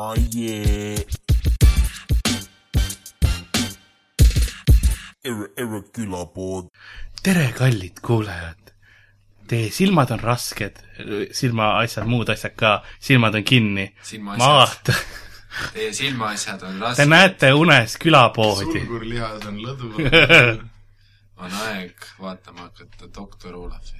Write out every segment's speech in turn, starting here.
oh yeah. Erre, Erre külapood. tere, kallid kuulajad! Teie silmad on rasked, silmaasjad, muud asjad ka, silmad on kinni. Silmaasjad. maata, Teie silmaasjad on te rasked, näete unes külapoodi. sulgurlihas on lõdvu. on aeg vaatama hakata doktor Olafit.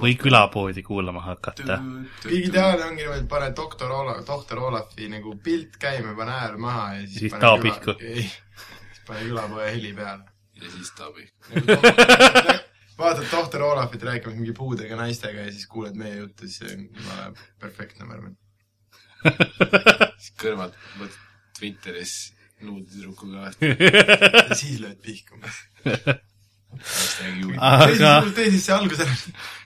Või külapoodi kuulama hakata. kõige ideaalne ongi niimoodi, et pane doktor Olav, doktor Olavi nagu pilt käima, pane äär maha ja siis Siis pane tao küla- pihku. ei, siis pane külapoe heli peale. ja siis tabi. vaatad doktor Olavit rääkimas mingi puudega naistega ja siis kuuled meie juttu, siis see on jumala perfektne, ma arvan. siis kõrvalt võtad Twitteris nuudtüdrukuga ja siis lööd pihku. aga tee siis see algus ära.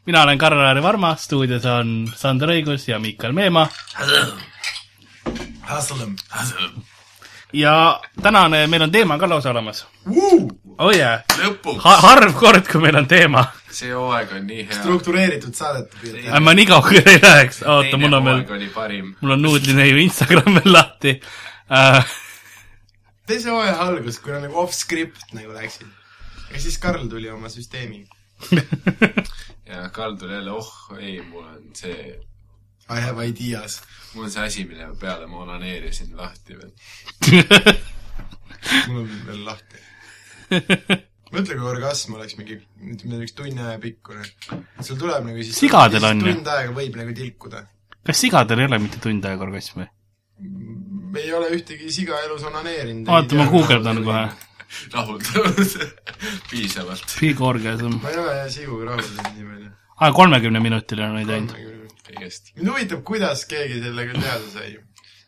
mina olen Karl-Lari Varma, stuudios on Sander Õigus ja Miikal Meemaa ja tänane, meil on teema ka lausa olemas. oh yeah, lõpuks, harv kord, kui meil on teema. see hooaeg on nii hea. struktureeritud saadet püüad teha. ma nii kaugele ei läheks, oota, mul on veel mul on nuudline ju Instagram veel lahti uh,. teise hooaja algus, kui on nagu off-script nagu läksid. Ja siis Karl tuli oma süsteemiga. ja Karl tuli jälle, oh ei, mul on see, I have ideas. mul on see asi, mille peale ma onaneerisin lahti veel. mul on veel lahti. mõtle, kui orgasm oleks mingi, ütleme üks tunni aja pikkune. sul tuleb nagu siis Sigadel on ju. tund aega võib nagu tilkuda. kas sigadel ei ole mitte tund aega orgasmi? ei ole ühtegi siga elus onaneerinud. oota, ma guugeldan kohe. Rahuldanud piisavalt. Big orgasm. ma ei ole jah siguga rahul nii palju. aa, kolmekümne minutiline on neid ainult. kõigest. mind huvitab, kuidas keegi sellega teada sai.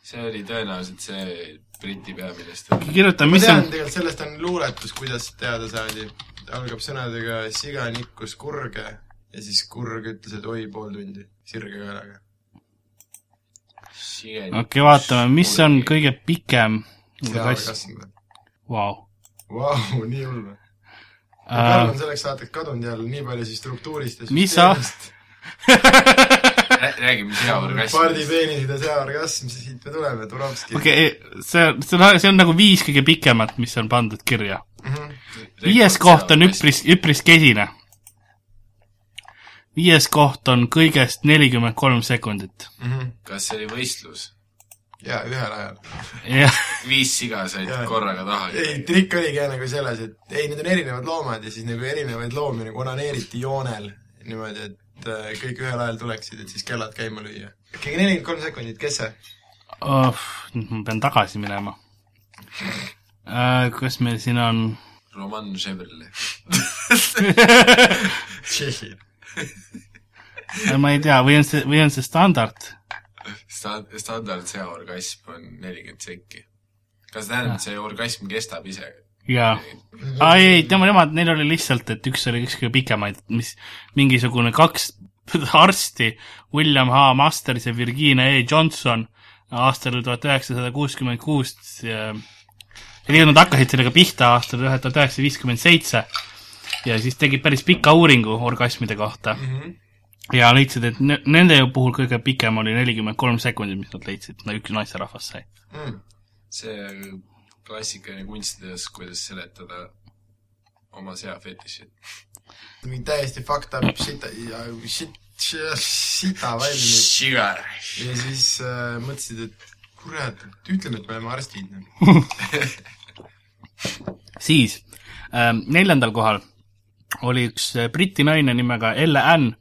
see oli tõenäoliselt see Briti peaminister. kirjuta, ma mis tean, on, tegelikult sellest on luuletus, kuidas teada saadi. algab sõnadega siga nikkus kurge ja siis kurg ütles, et oi, pool tundi sirge kõlaga. okei okay,, vaatame, mis on kõige pikem vau. Vau, nii hull või? Karl on selleks saateks kadunud jälle nii palju siis struktuurist ja Mis sa- räägi, mis hea orgasm. pardipeenisid ja seaorgasm, siis siit me tuleme, Turovski okei, see, see on, see on nagu viis kõige pikemat, mis on pandud kirja. Mhm. viies koht on üpris, üpris kesine. viies koht on kõigest nelikümmend kolm sekundit. Mhm. kas see oli võistlus? jaa, ühel ajal. viis siga said korraga taha. ei, trikk oligi jah nagu selles, et ei, need on erinevad loomad ja siis nagu erinevaid loomi nagu onaneeriti joonel niimoodi, et äh, kõik ühel ajal tuleksid, et siis kellad käima lüüa. keegi nelikümmend kolm sekundit, kes see? oh, ma pean tagasi minema uh,. kas meil siin on, Roman Chevrolet. Tšehhi. ma ei tea, või on see, või on see standard? Stand-, standard seaorgasm on nelikümmend sekki. kas see tähendab, et see orgasm kestab ise? jaa. aa ei, ei, tema, nemad, neil oli lihtsalt, et üks oli üks kõige pikemaid, mis mingisugune kaks arsti, William H Masters ja Virginia E Johnson aastal tuhat üheksasada kuuskümmend kuus ja tegelikult nad hakkasid sellega pihta aastal tuhat üheksasada viiskümmend seitse ja siis tegid päris pika uuringu orgasmide kohta ja leidsid, et ne- nende puhul kõige pikem oli nelikümmend kolm sekundit, mis nad leidsid, üks naisterahvas sai. Mm. see klassikaline kunstides, kuidas seletada oma seafetišit. mingi täiesti fucked up shit, shit, sita valmis ja siis äh, mõtlesid, et kurat, et ütleme, et me oleme arstid. siis ähm, neljandal kohal oli üks äh, briti naine nimega Elle Ann,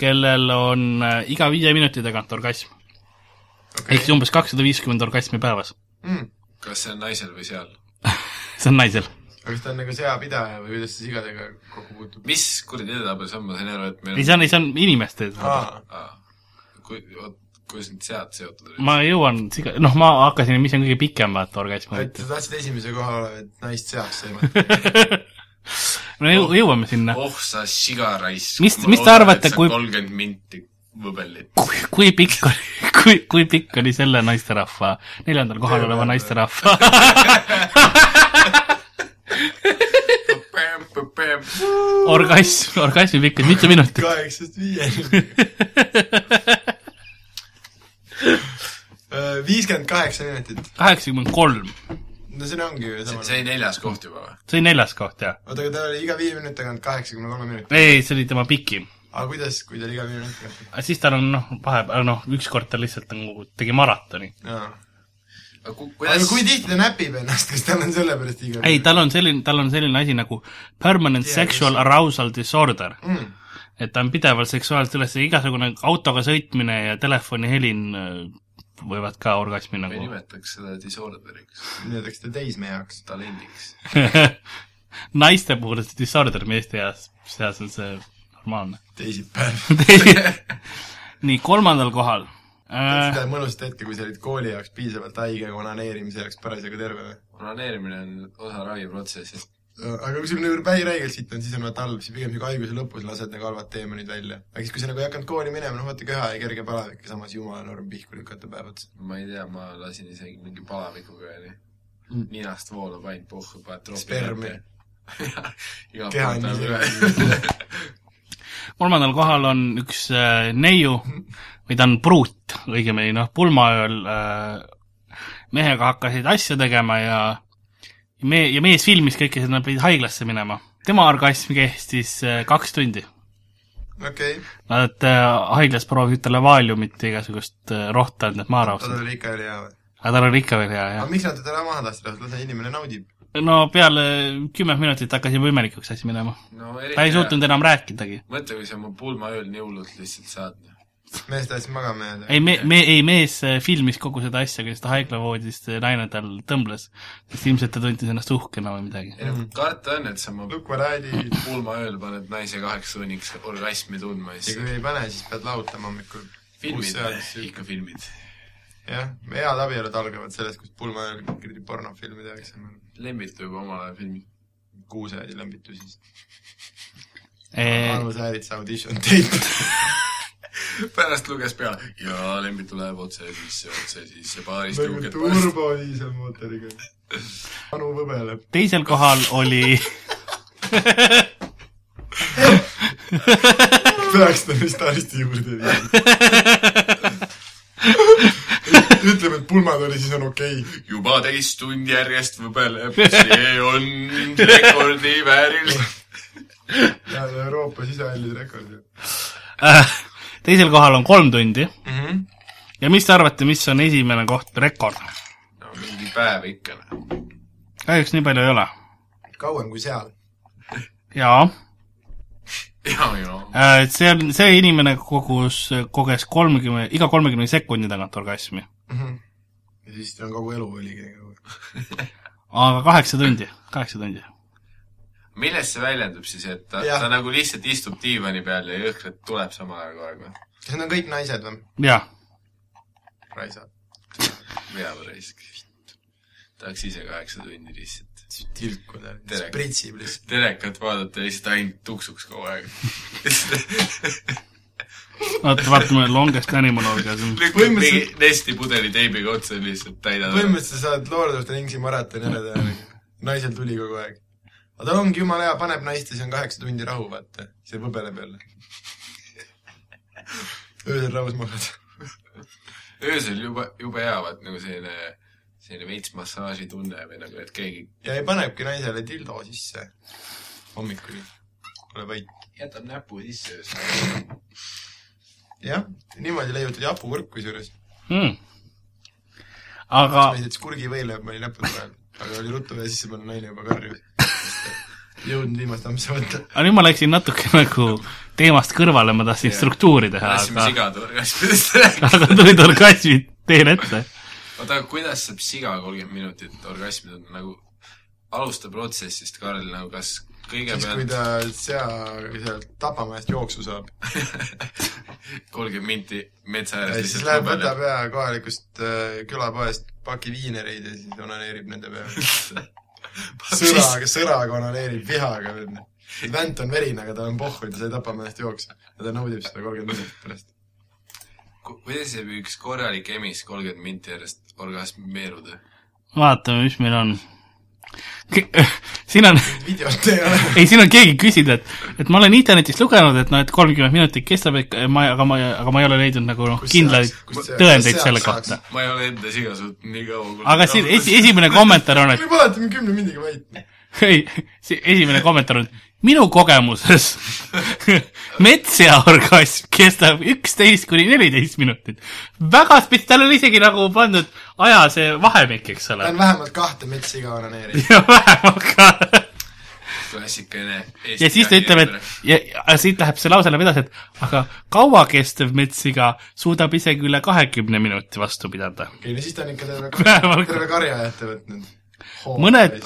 kellel on äh, iga viie minuti tagant orgasm okay.. ehk siis umbes kakssada viiskümmend orgasmi päevas. Mm. kas see on naisel või seal? see on naisel. aga kas ta on nagu seapidaja või kuidas ta sigadega kokku puutub? mis kuradi edetabel see on, ma sain aru, et meil ei, see on, see on inimeste Aa, kui, kuidas need sead seotud olid? ma jõuan siga-, noh, ma hakkasin, mis on kõige pikem, vaata, orgasm. et sa tahtsid esimese koha olevat naist seaks sõimata. no jõu- jõuame sinna. oh sa sigaraisk. Mis- mis te arvate, kui- kolmkümmend minti võbellit. kui, kui pikk oli, kui, kui pikk oli selle naisterahva, neljandal kohal oleva naisterahva orgasm, orgasmi pikkus mitu minutit? kaheksast viieni. nelikümmend kaheksa minutit. kaheksakümmend kolm. No see ongi ju see see oli neljas koht juba või? see oli neljas koht, jah. oota, aga ta oli iga viie minuti tagant kaheksakümne kolme minuti. ei, see oli tema pikim. aga kuidas, kui ta oli iga viie minuti tagant? siis tal on noh, vahepeal noh, ükskord ta lihtsalt nagu tegi maratoni. jaa. aga ku- aga kuidas kui tihti ta näpib ennast, kas tal on sellepärast iga ei, tal on selline, tal on selline asi nagu permanent Tea, sexual kes- arousal disorder. mm.? et ta on pidevalt seksuaalselt üles, igasugune autoga sõitmine ja telefonihelin äh, võivad ka orgasmi me nagu nimetaks seda disorderiks, nimetaks ta teismeheks. talendiks. naiste puhul see disorder, meeste seas, seas on see normaalne. teisipäev. nii, kolmandal kohal äh,. seda mõnusat hetke, kui sa olid kooli jaoks piisavalt haige onaneerimise jaoks parasjagu terve või? onaneerimine on osa raviprotsessist. Aga kui sul nagu vähiräigelt siit on, siis on vaata halb, siis pigem siuke haiguse lõpus lased nagu halvad teemonid välja. aga siis, kui sa nagu ei hakanud kooli minema, noh vaata köha ja kerge palavik ja samas jumala norm pihku lükata päev otsa. ma ei tea, ma lasin isegi mingi palavikuga nii Mm. ninast voolab ainult pohhu, paned troopi Spermi. iga keha on ise üle. kolmandal kohal on üks äh, neiu või ta on pruut, õigemini noh, pulmaööl äh, mehega hakkasid asja tegema ja me-, ja mees filmis kõike seda, nad pidid haiglasse minema. tema orgasm kestis äh, kaks tundi. okei, Nad äh, haiglas proovisid talle vaaliumit ja igasugust äh, rohtu anda, et maha aga tal oli ikka oli hea või? aga tal oli ikka veel hea, aga jah. miks nad teda maha tahtsid lasta, las inimene naudib. no peale kümmet minutit hakkas juba imelikuks asi minema. no ta ei suutnud enam rääkidagi. mõtle, kui sa oma pulmaööl nii hullult lihtsalt saad. Mees tahtis magama jääda. ei, me, me, ei mees äh, filmis kogu seda asja, kuidas ta haiglavoodis äh, naine tal tõmbles, sest ilmselt ta tundis ennast uhkena või midagi. ei no karta on, et sa oma Look what I did. pulmaööl paned naise kaheks tunniks orgasmi tundma ja ja siis kui ei pane, siis pead lahutama hommikul. filmid, ikka filmid. jah, head abielud algavad sellest, kus pulma ajal kuradi pornofilmi tehakse. Lembitu juba omal ajal filmid. kuused ja lembitu siis. Eh, Anu Säärits audition tape. pärast luges peale ja Lembitu läheb otse sisse, otse sisse baaris nagu tõuked pärast. turbodiiselmootoriga. Anu võbeleb. teisel kohal oli peaks ta vist hästi juurde viima. ütleme, et pulmad oli, siis on okei okay.. juba teist tundi järjest võbeleb, see on rekordi vääril. ja Euroopa sisehallid rekord ju äh,, teisel kohal on kolm tundi mm. -hmm. ja mis te arvate, mis on esimene koht, rekord? no mingi päev ikka. kahjuks nii palju ei ole. kauem kui seal. jaa, ja, ja. Äh, see on, see inimene kogus, koges kolmekümne, iga kolmekümne sekundi tagant orgasmi. mm. -hmm. ja siis tal kogu elu oligi aga kaheksa tundi, kaheksa tundi. Millest see väljendub siis, et ta, Jah. ta nagu lihtsalt istub diivani peal ja jõhkralt tuleb samal ajal kogu aeg või? kas need on kõik naised või? jah, raisad. veab raisk. tahaks ise kaheksa tundi lihtsalt tilkuda, spritsib lihtsalt. telekat vaadata ja lihtsalt ainult tuksuks kogu aeg. oota, vaatame Longest Animal Orgasm. lükkad mingi Nesti pudeli teibiga otsa lihtsalt täidad. põhimõtteliselt sa saad Lord of the Ringsi maratoni ära teha. naisel tuli kogu aeg. Aga tal ongi jumala hea, paneb naist ja siis on kaheksa tundi rahu, vaata. see võbeleb jälle. öösel rahus magad. öösel juba, jube hea, vaat nagu selline, selline veits massaaži tunne või nagu, et keegi ja ei panebki naisele dildo sisse hommikul. ole vait. jätab näpu sisse öösel. jah, niimoodi leiutad hapukurk kusjuures. Hmm. aga ma jätsin kurgivõile, ma olin näppude vahel. aga oli ruttu vaja sisse panna, naine juba karjus. Jõudnud viimast ampsu võtta. aga nüüd ma läksin natuke nagu teemast kõrvale, ma tahtsin Jah. struktuuri teha, lasime aga, sigade orgasmidest rääkida. aga tulid orgasmid teele ette. oota, aga kuidas saab siga kolmkümmend minutit orgasmi tunda, nagu alusta protsessist, Karl, nagu kas siis, kui kõigepealt ta sea, sealt tapamajast jooksu saab. kolmkümmend minti metsa ääres ja siis lihtsalt läheb, võtab ja kohalikust äh, külapoest paki viinereid ja siis onaneerib nende peale. sõraga, sõraga onaneerib vihaga. vänt on verine, aga tal on pohhu ta sai tapamajast jooksu. ja ta naudib seda kolmkümmend minutit pärast. Ku- kuidas saab üks korralik emis kolmkümmend minti järjest orgasmeeruda? vaatame, mis meil on. siin on, videot ei ole. ei siin on keegi küsinud, et, et ma olen internetist lugenud, et noh, et kolmkümmend minutit kestab, et ma, aga ma, aga ma ei ole leidnud nagu noh, kindlaid tõendeid selle kohta. ma ei ole enda siga suutnud nii kaua aga siin esi, esimene kommentaar on, et alati mingi kümne mindiga vait. ei, see esimene kommentaar on, minu kogemuses metsja orgasm kestab üksteist kuni neliteist minutit. väga spets-, tal on isegi nagu pandud aja see vahemik, eks ta ole on. vähemalt kahte metssiga onaneerinud. ja vähemalt ka. klassikaline ja siis ta ütleb, et ja, ja siit läheb see lause läheb edasi, et aga kauakestev metssiga suudab isegi üle kahekümne minuti vastu pidada. okei, no siis ta on ikka terve, terve karja ette võtnud. mõned.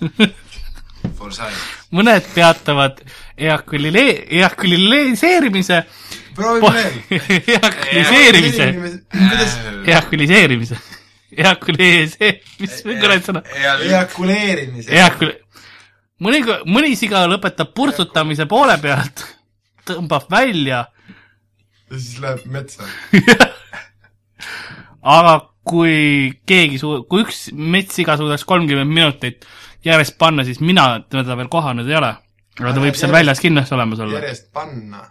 mõned peatavad eakulilee-, eakuliseerimise, proovime veel. eakuliseerimise, eakuliseerimise, eakuliseerimise, mis kuradi sõna, eakuleerimise. eakul-, mõni, mõni siga lõpetab purtsutamise poole pealt, tõmbab välja, ja siis läheb metsa. aga kui keegi suu-, kui üks metssiga suudaks kolmkümmend minutit järjest panna, siis mina teda veel kohanud ei ole. aga ta võib seal väljas kindlasti olemas olla. järjest panna.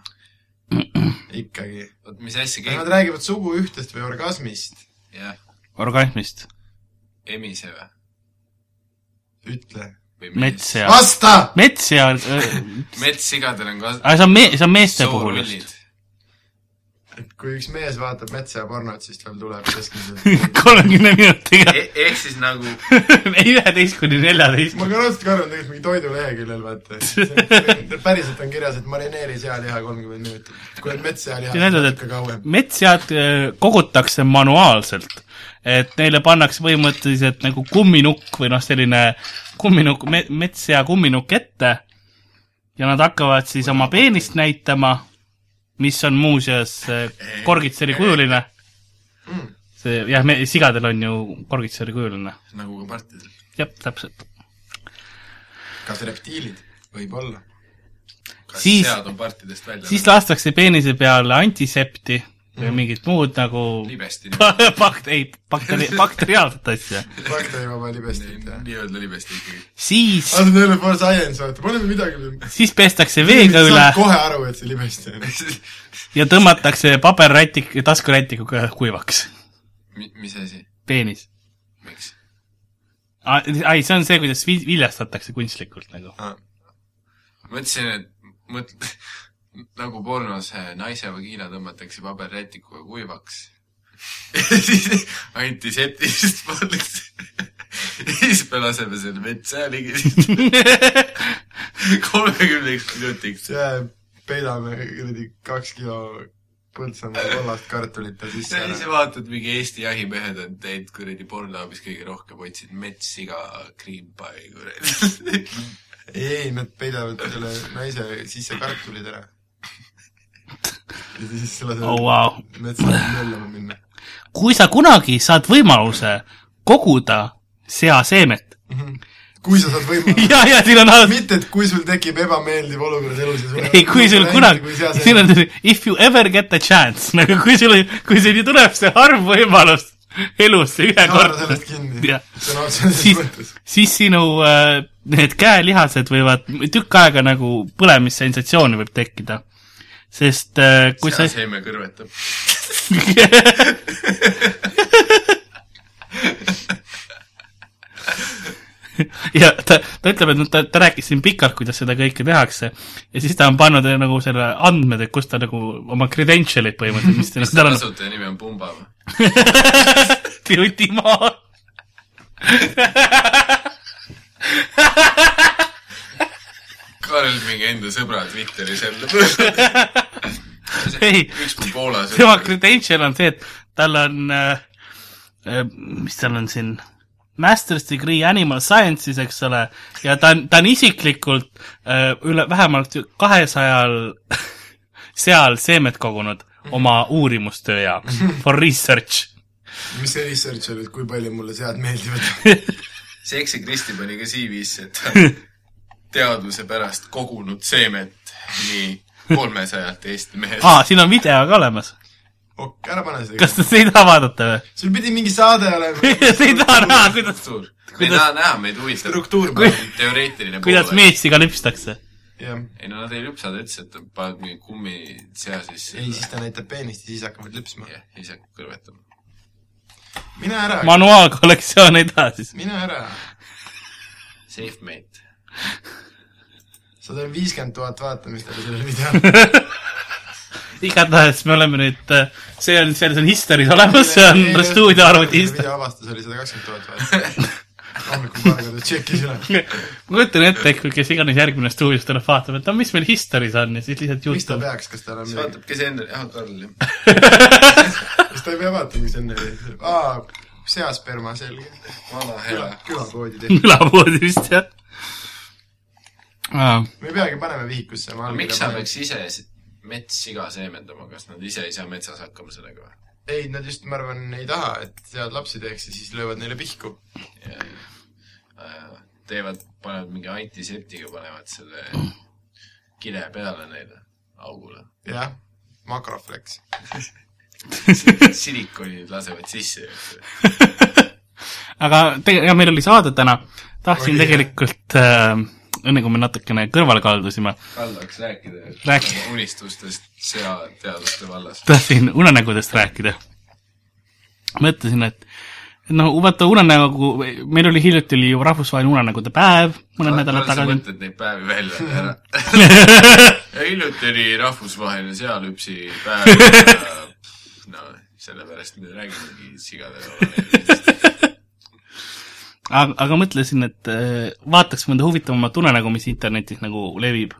ikkagi. oot, mis asja kas nad keegi, räägivad suguühtest või orgasmist? jah, orgasmist, emise või? ütle. või metsja, vasta! metsja, metssigadel on ka aga see on me-, see on meeste puhul just. Et kui üks mees vaatab metsa ja pornot, siis tal tuleb keskmiselt kolmekümne minutiga, ehk siis nagu üheteist kuni neljateist. ma ka raudselt arvan tegelikult mingi toiduleheküljel, vaata. päriselt on kirjas, et marineeri sealiha kolmkümmend minutit. kui on metssealiha, siis et natuke kauem. metsjad äh, kogutakse manuaalselt, et neile pannakse põhimõtteliselt nagu kumminukk või noh, selline kumminukk, metssea kumminukk ette ja nad hakkavad siis oma peenist näitama, mis on muuseas äh, korgitseri kujuline. see jah, me sigadel on ju korgitseri kujuline. nagu ka partidel. jah, täpselt. kas reptiilid? võib-olla. kas Siis- sead on partidest välja siis lastakse peenise peale antisepti või mingit muud nagu bakt-, ei, bakteri-, bakteriaalset asja. bakterivaba libestit, jah. nii-öelda libesti ikkagi. siis, aga see on jälle for science, vaata, paneme midagi. siis pestakse veega üle kohe aru, et see libesti on. ja tõmmatakse paberrätik, taskurätikuga kuivaks. mis asi? peenis. miks? ai, see on see, kuidas vi- viljastatakse kunstlikult nagu. mõtlesin, et mõt-, nagu pornos eh, naise vagiina tõmmatakse paberrätikuga kuivaks. siis antiseptilist pannakse. siis me laseme selle metsa ligi kolmekümneks minutiks. peidame kuradi kaks kilo Põltsamaa kollast kartulit ja sisse ära. vaatad, mingi Eesti jahimehed on teinud kuradi pornoabis kõige rohkem otsinud metssiga cream pie kuradi. ei, ei, nad peidavad selle naise sisse kartulid ära. Ja siis lasevad oh vau. metsa möllama minna. kui sa kunagi saad võimaluse koguda seaseemet kui sa saad võimaluse. ja, ja siin on alati mitte, et kui sul tekib ebameeldiv olukord elus ja sul ei, kui sul kunagi, siin on if you ever get a chance, nagu kui sul, kui sul tuleb see harv võimalus elus see ühe haara kord sellest, kinni Jah.. sõna otseses siis mõttes., siis sinu äh, need käelihased võivad tükk aega nagu põlemissensatsiooni võib tekkida. Sest äh, kui sa seaseeme kõrvetab. ja ta, ta ütleb, et noh, ta, ta rääkis siin pikalt, kuidas seda kõike tehakse ja siis ta on pannud nagu selle andmed, et kus ta nagu oma credential'id põhimõtteliselt, mis ta on, kasutaja nimi on Pumba või? Tiutimaa. Karl mingi enda sõbra Twitteris jälle. ei, tema credential on see, et tal on äh,, äh, mis tal on siin, master's degree animal sciences, eks ole, ja ta on, ta on isiklikult äh, üle vähemalt kahesajal seal seemet kogunud oma uurimustöö jaoks, for research. mis see research oli, et kui palju mulle sead meeldivad? seksi Kristi pani ka CV-sse, et teaduse pärast kogunud seemet nii kolmesajalt Eesti mehest. aa, siin on video ka olemas. ok, ära pane seda. kas te ei taha vaadata või? sul pidi mingi saade olema. Te ei taha näha, kuidas, struktuur. me ei Kuidas- taha näha, meid huvitab struktuur teoreetiline kuidas. meessiga lüpstakse. jah. ei no nad ei lüpsa, ta ütles, et paned mingi kummi sea sisse. ei, siis ta näitab peenist ja siis hakkavad lüpsma. jah, ise kõrvetama. mine ära, manuaalkollektsioon edasi. mine ära. Safe mate. Sada viiskümmend tuhat vaatamist oli sellel videol. igatahes me oleme nüüd, see on, see on History's olemas, see on stuudioarvuti History. video avastus oli sada kakskümmend tuhat vaatamist. hommikul paar korda tšekkis üle. ma kujutan ette, kui kes iganes järgmine stuudios tuleb vaatama, et no mis meil History's on ja siis lihtsalt miks ta Youtube. peaks, kas tal on siis vaatab, kes enne, jah, Karl, jah. kas ta ei pea vaatama, mis enne oli? aa, seasperma, selge. vana hea. külapoodi tehti. külapoodi vist jah. Me ei peagi panema vihikusse. miks sa peaks ise metssiga seemendama, kas nad ise ei saa metsas hakkama sellega või? ei, nad just, ma arvan, ei taha, et sead lapsi teeks ja siis löövad neile pihku. teevad, panevad mingi antiseptiga, panevad selle kile peale neile augule. jah, makroflex. silikonid lasevad sisse. aga tegelikult, meil oli saade täna, tahtsin Oli, tegelikult äh,, enne kui me natukene kõrvale kaldusime, Karl tahaks rääkida oma unistustest seateaduste vallas. tahtsin unenägudest rääkida. mõtlesin, et noh, vaata unenägu, meil oli hiljuti oli ju rahvusvaheline unenägude päev mõned nädalad sa tagasi. mõtled neid päevi välja ära. ja hiljuti oli rahvusvaheline sealüpsi päev ja no sellepärast me räägimegi sigade aga, aga mõtlesin, et äh, vaataks mõnda huvitavamat unenägu, mis internetis nagu levib.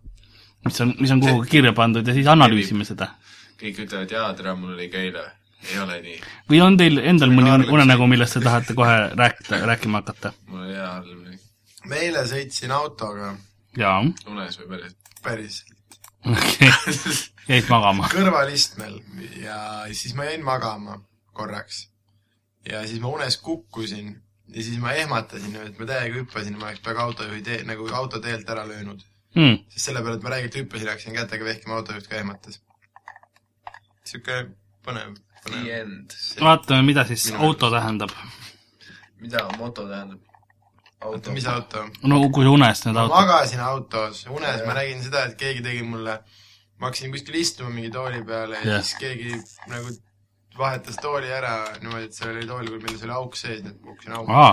mis on, mis on kuhugi kirja pandud ja siis analüüsime seda. kõik ütlevad, jaa, tere, mul oli ka eile. ei ole nii. või on teil endal mõni unenägu, millest te tahate kohe rääkida, rääkima hakata? mul oli hea halb, ma eile sõitsin autoga, jaa, unes või päris. päris okei, jäid magama. kõrvalistmel ja siis ma jäin magama korraks. ja siis ma unes kukkusin ja siis ma ehmatasin, et ma täiega hüppasin, ma oleks peaaegu autojuhi tee, nagu auto teelt ära löönud. Hmm. sest selle peale, et ma räigelt hüppasin, hakkasin kätega vehkima, autojuht ka ehmatas. sihuke põnev, The põnev. end. vaatame, mida siis Minu auto tähendab. mida moto tähendab? oota, mis auto? no kui unest need ma autod. magasin autos, unes ma nägin seda, et keegi tegi mulle, ma hakkasin kuskil istuma mingi tooli peale ja Jah. siis keegi nagu vahetas tooli ära niimoodi, et seal oli tool, milles oli auk sees, et ma kukkusin auku. aa,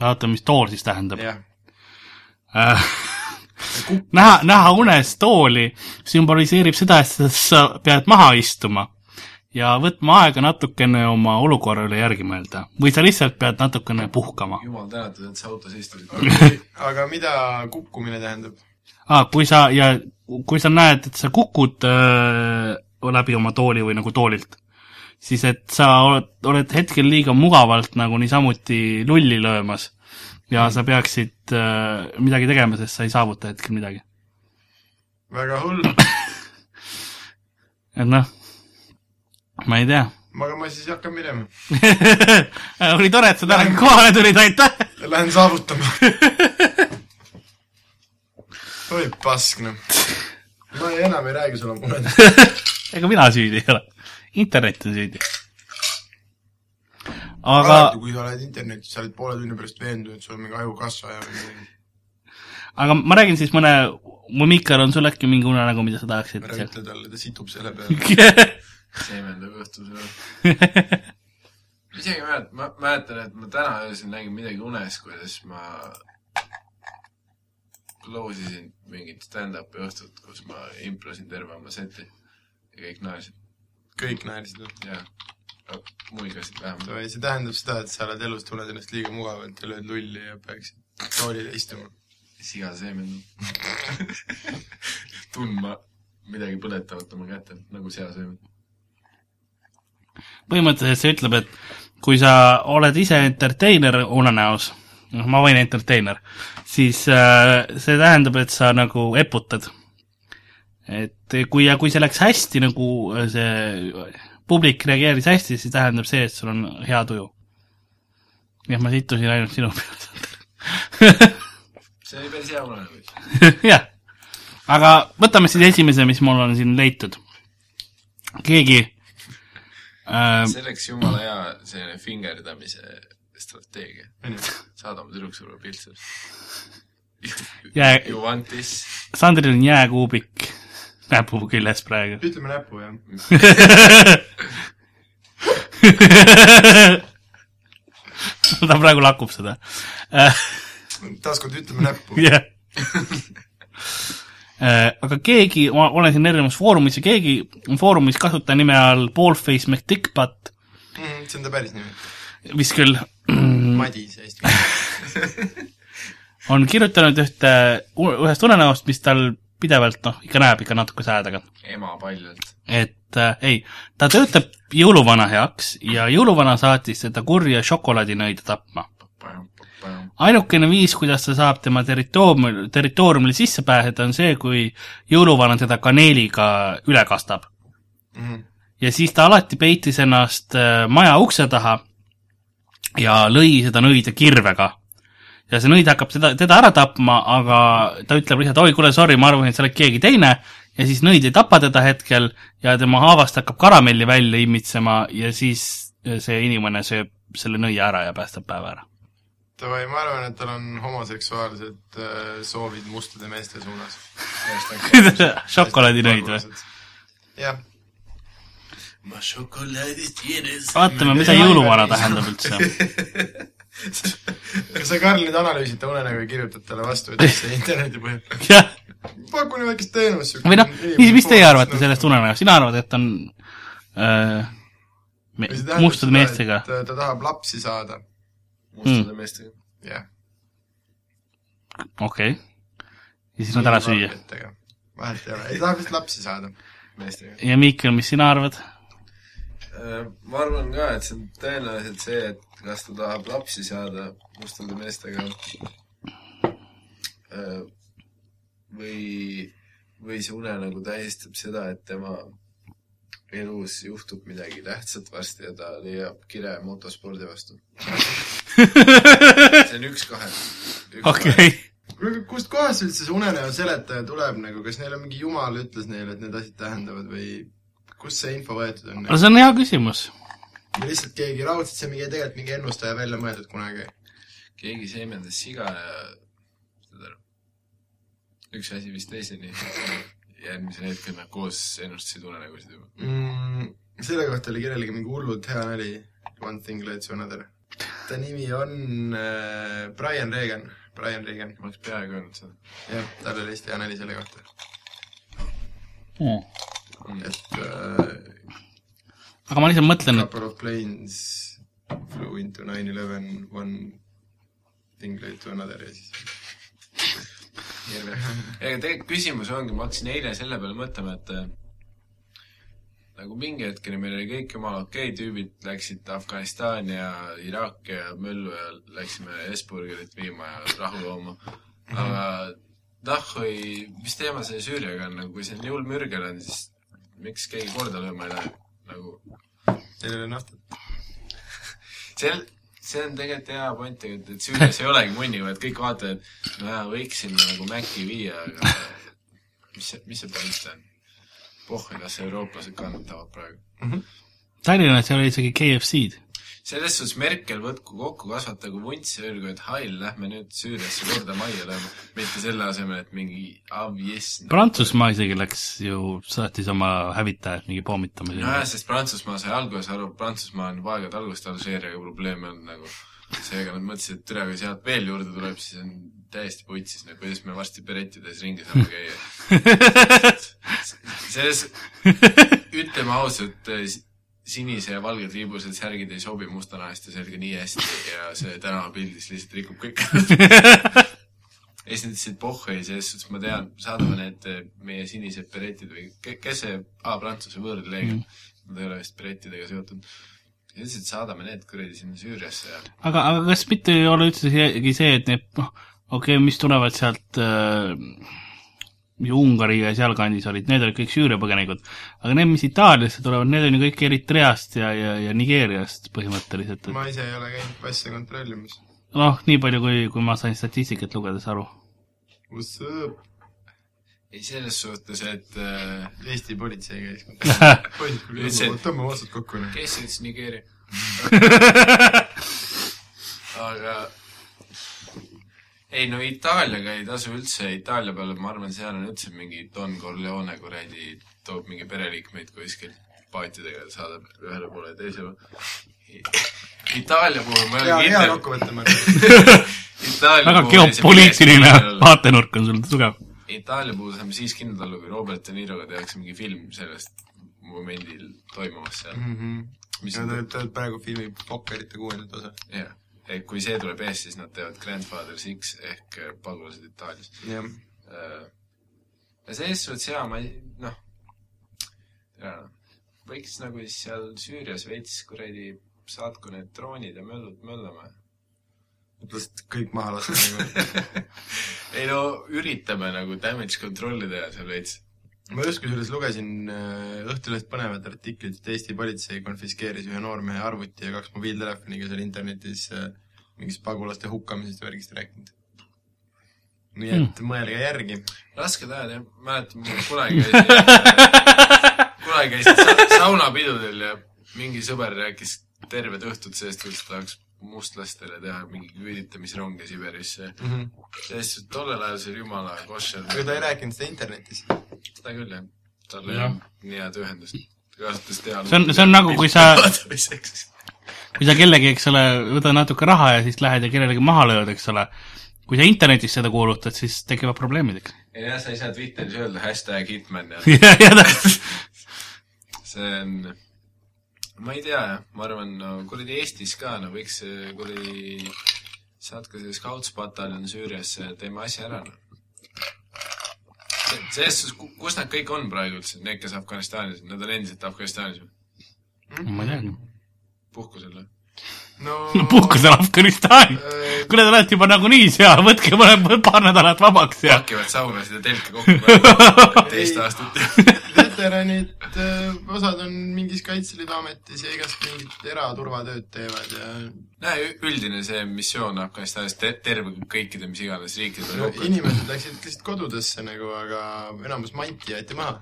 vaata, mis tool siis tähendab. jah, näha, näha unes tooli sümboliseerib seda, et sa pead maha istuma ja võtma aega natukene oma olukorra üle järgi mõelda. või sa lihtsalt pead natukene puhkama. jumal tänatud, et sa autos istusid. aga mida kukkumine tähendab? aa, kui sa ja kui sa näed, et sa kukud äh, läbi oma tooli või nagu toolilt, siis et sa oled, oled hetkel liiga mugavalt nagu niisamuti lulli löömas ja sa peaksid äh, midagi tegema, sest sa ei saavuta hetkel midagi. väga hull, et noh, ma ei tea. aga ma siis hakkan minema. oli tore, et sa täna kohale tulid, aitäh! Lähen saavutama. oi pask, noh. ma ei, enam ei räägi sulle munedest. ega mina süüdi ei ole. Internet on süüdi. aga, alati, kui sa oled internetis, sa oled poole tunni pärast veendunud, et sul on mingi ajukasvaja või midagi. aga ma räägin siis mõne, mu Mikal on sul äkki mingi unenägu, mida sa tahaksid ära ütle talle, ta situb selle peale. seemendab õhtul seda. isegi mäletan, ma mäletan, et ma täna öösel nägin midagi unes, kuidas ma close isin mingit stand-up'i õhtut, kus ma improsin terve oma seti ja kõik naersid kõik naersid. ja muigasid vähemalt. see tähendab seda, et sa oled elus, tunned ennast liiga mugavalt ja lööd lulli ja peaksid toolile istuma. siga seemendab. tundma midagi põletavat oma kätel, nagu sea seemendab. põhimõtteliselt see ütleb, et kui sa oled ise entertainer unenäos, noh, ma võin entertainer, siis äh, see tähendab, et sa nagu eputad. et kui, ja kui see läks hästi nagu äh, see publik reageeris hästi, siis tähendab see, et sul on hea tuju. jah, ma sittusin ainult sinu peale. see oli päris hea unenägu. jah, aga võtame siis esimese, mis mul on siin leitud. keegi, äh,. see oleks jumala hea selline fingerdamise strateegia. saada oma tüdruksõbra pilt sellest. Jää- You want this? Sandril on jääkuubik näpu küljes praegu. ütleme näpu, jah. ta praegu lakub seda taaskord ütleme näppu. jah. Äh, aga keegi, ma olen siin erinevates foorumis ja keegi on foorumis kasutaja nime all Ballface McDickbutt, Mm, see on ta päris nimi. mis küll Madis eesti on kirjutanud ühte, ühest unenäost, mis tal pidevalt noh, ikka näeb ikka natuke säädega. ema paljalt. et äh, ei, ta töötab jõuluvana heaks ja jõuluvana saatis teda kurja šokolaadinõide tapma. ainukene viis, kuidas ta saab tema territooriumil, territooriumile sisse pääseda, on see, kui jõuluvana teda kaneeliga üle kastab. Mhm. ja siis ta alati peitis ennast äh, maja ukse taha ja lõi seda nõide kirvega. Ja see nõid hakkab teda, teda ära tapma, aga ta ütleb lihtsalt, oi kuule, sorry, ma arvasin, et sa oled keegi teine ja siis nõid ei tapa teda hetkel ja tema haavast hakkab karamelli välja imitsema ja siis see inimene sööb selle nõia ära ja päästab päeva ära. Davai, ma arvan, et tal on homoseksuaalsed äh, soovid mustade meeste suunas. šokolaadinõid või?? jah, ma šokolaadist tienes. vaatame, mida jõuluvana tähendab üldse. kas sa, Karl, nüüd analüüsid ta unenägu ja kirjutad talle vastu, et see interneti põhjal. jah, pakun väikest teenust. või noh, mis, mis teie arvate sellest unenäost, sina arvad, et on äh, me, mustade meestega? ta, ta tahab lapsi saada, mustade meestega. jah. okei okay.. ja siis nad ära süüa. vahet ei ole, ei tahab lihtsalt lapsi saada. meestega. ja Miikel, mis sina arvad? Äh, ma arvan ka, et see on tõenäoliselt see, et kas ta tahab lapsi saada mustade meestega äh, või, või see unenägu tähistab seda, et tema elus juhtub midagi tähtsat varsti ja ta leiab kire motospordi vastu. see on üks kahest. okei. kust kohast üldse see unenäo seletaja tuleb nagu, kas neil on mingi jumal ütles neile, et need asjad tähendavad või kust see info võetud on? no see on hea küsimus. Lihtsalt keegi raudselt, see mingi tegelikult mingi ennustaja välja mõeldud kunagi. keegi seemendas siga ja saad aru, üks asi vist teiseni. järgmisel hetkel nad koos ennustasid unenägusid juba. mm,. selle kohta oli kellelegi mingi hullult hea nali, One thing led to another. ta nimi on äh, Brian Regan, Brian Regan. ma oleks peaaegu öelnud seda. jah, tal oli hästi hea nali selle kohta, Hmm. et äh, aga ma lihtsalt mõtlen, et couple of planes flew into nine eleven, one thing led to another ja siis ega tegelikult küsimus ongi, ma hakkasin eile selle peale mõtlema, et äh, nagu mingi hetkeni meil oli kõik jumala okei okay,, tüübid läksid Afganistani ja Iraaki ja möllu ja läksime Hesburgerit viima ja rahu looma. aga nahhui, mis teema selle Süüriaga on, nagu kui see nii hull mürgel on, siis miks keegi korda lööma ei lähe, nagu neil oli naftat. see, see on tegelikult hea point, et, et Süürias ei olegi munni, vaid kõik vaatavad, et no jaa, võiks sinna nagu Maci viia, aga mis see, mis see point on? pohhu, kas eurooplased kannatavad praegu. Tallinnas ei ole isegi KFC-d. Selles suhtes Merkel võtku kokku, kasvatagu vunts ja öelgu, et hall, lähme nüüd Süüriasse korda majja lööma, mitte selle asemel, et mingi ah jess. Prantsusmaa isegi läks ju, saatis oma hävitajad mingi pommitama nojah, sest Prantsusmaa sai alguses aru, Prantsusmaa on juba aegade algusest Alžeeriaga probleeme olnud nagu. seega nad mõtlesid, et tere, kui sealt veel juurde tuleb, siis on täiesti putsis, nagu kuidas me varsti berettides ringi saame käia. selles, ütleme ausalt, sinise ja valge triibused särgid ei sobi mustanaheste selga nii hästi ja see tänavapildis lihtsalt rikub kõik. ja siis nad ütlesid pohhu ja selles suhtes ma tean, saadame need eh, meie sinised beretid või ke- kes see, aa, Prantsuse võõrleegion mm., nad ei ole vist berettidega seotud. ja ütlesid, saadame need kuradi sinna Süüriasse ja aga, aga kas mitte ei ole üldse isegi see, et need noh, okei okay,, mis tulevad sealt äh, Ungari ja sealkandis olid, need olid kõik Süüria põgenikud. aga need, mis Itaaliasse tulevad, need on ju kõik Eritreast ja, ja, ja Nigeeriast põhimõtteliselt, et ma ise ei ole käinud passe kontrollimas. noh, nii palju, kui, kui ma sain statistikat lugedes aru. What's up? ei, selles suhtes, et äh, Eesti politsei käis. tõmbame otsad kokku. noh. kes ütles Nigeeria? aga ei no Itaaliaga ei tasu üldse, Itaalia peale ma arvan, seal on üldse mingi Don Corleone kuradi, toob mingi pereliikmeid kuskilt paatidega, saadab ühele poole ja teisele. Itaalia puhul ma ei hea, ole hea kindel. kokkuvõte, ma arvan. väga geopoliitiline vaatenurk on sul tugev. Itaalia puhul saame siis kindlad olla, kui Robert De Niroga tehakse mingi film sellest momendil toimuvast seal. mis ja on ta, ta praegu filmib Fokkerite kuuendat osa. jah, et kui see tuleb ees, siis nad teevad Grandfather Six ehk äh, pagulased Itaalias. jah. ja selles suhtes jaa, ma ei, noh, võiks nagu siis seal Süürias veits kuradi saatku need droonid ja möllud möllama. lihtsalt kõik maha lasta nagu. ei no üritame nagu damage control'i teha seal veits. Ma just kusjuures lugesin äh, Õhtulehest põnevat artiklit, et Eesti politsei konfiskeeris ühe noormehe arvuti ja kaks mobiiltelefoni, kes oli internetis äh, mingist pagulaste hukkamisest ja värgist rääkinud. nii et mm. mõelge järgi. rasked ajad jah, mäletan, ma kunagi käisin, kunagi käisin sa saunapidudel ja mingi sõber rääkis terved õhtud sellest, kuidas tahaks mustlastele teha mingi küüditamisronge Siberisse. mm. -hmm. sest tollel ajal see oli jumala koššer. aga ta ei rääkinud seda internetis. Seda küll jah, tal ei olnud nii head ühendust. See on- see on nagu, kui sa- kui sa kellegi, eks ole, võtad natuke raha ja siis lähed ja kellelegi maha lööd, eks ole, kui sa internetis seda kuulutad, siis tekivad probleemid, eks. jah, sa ei saa Twitteris öelda hashtag hitman ja see on, ma ei tea ma arvan, no kuradi Eestis ka, no võiks see kuradi saatke see Scouts-pataljon Süüriasse, teeme asja ära, noh. Selles suhtes, kus nad kõik on praegu üldse, need, kes Afganistanis on, nad on endiselt Afganistanis või? ma ei teagi. puhkusel või? no, no puhkusel Afganistanis. Äh, kuule, te olete juba nagunii seal, võtke mõne, paar nädalat vabaks ja pakivad saunasid ja telke kokku teist aastat. veteranid, osad on mingis Kaitseliidu ametis ja igast mingit eraturvatööd teevad ja näe, üldine see missioon Afganistanis te terve kõikide mis iganes riikide no, inimesed läksid lihtsalt kodudesse nagu, aga enamus manti jäeti maha.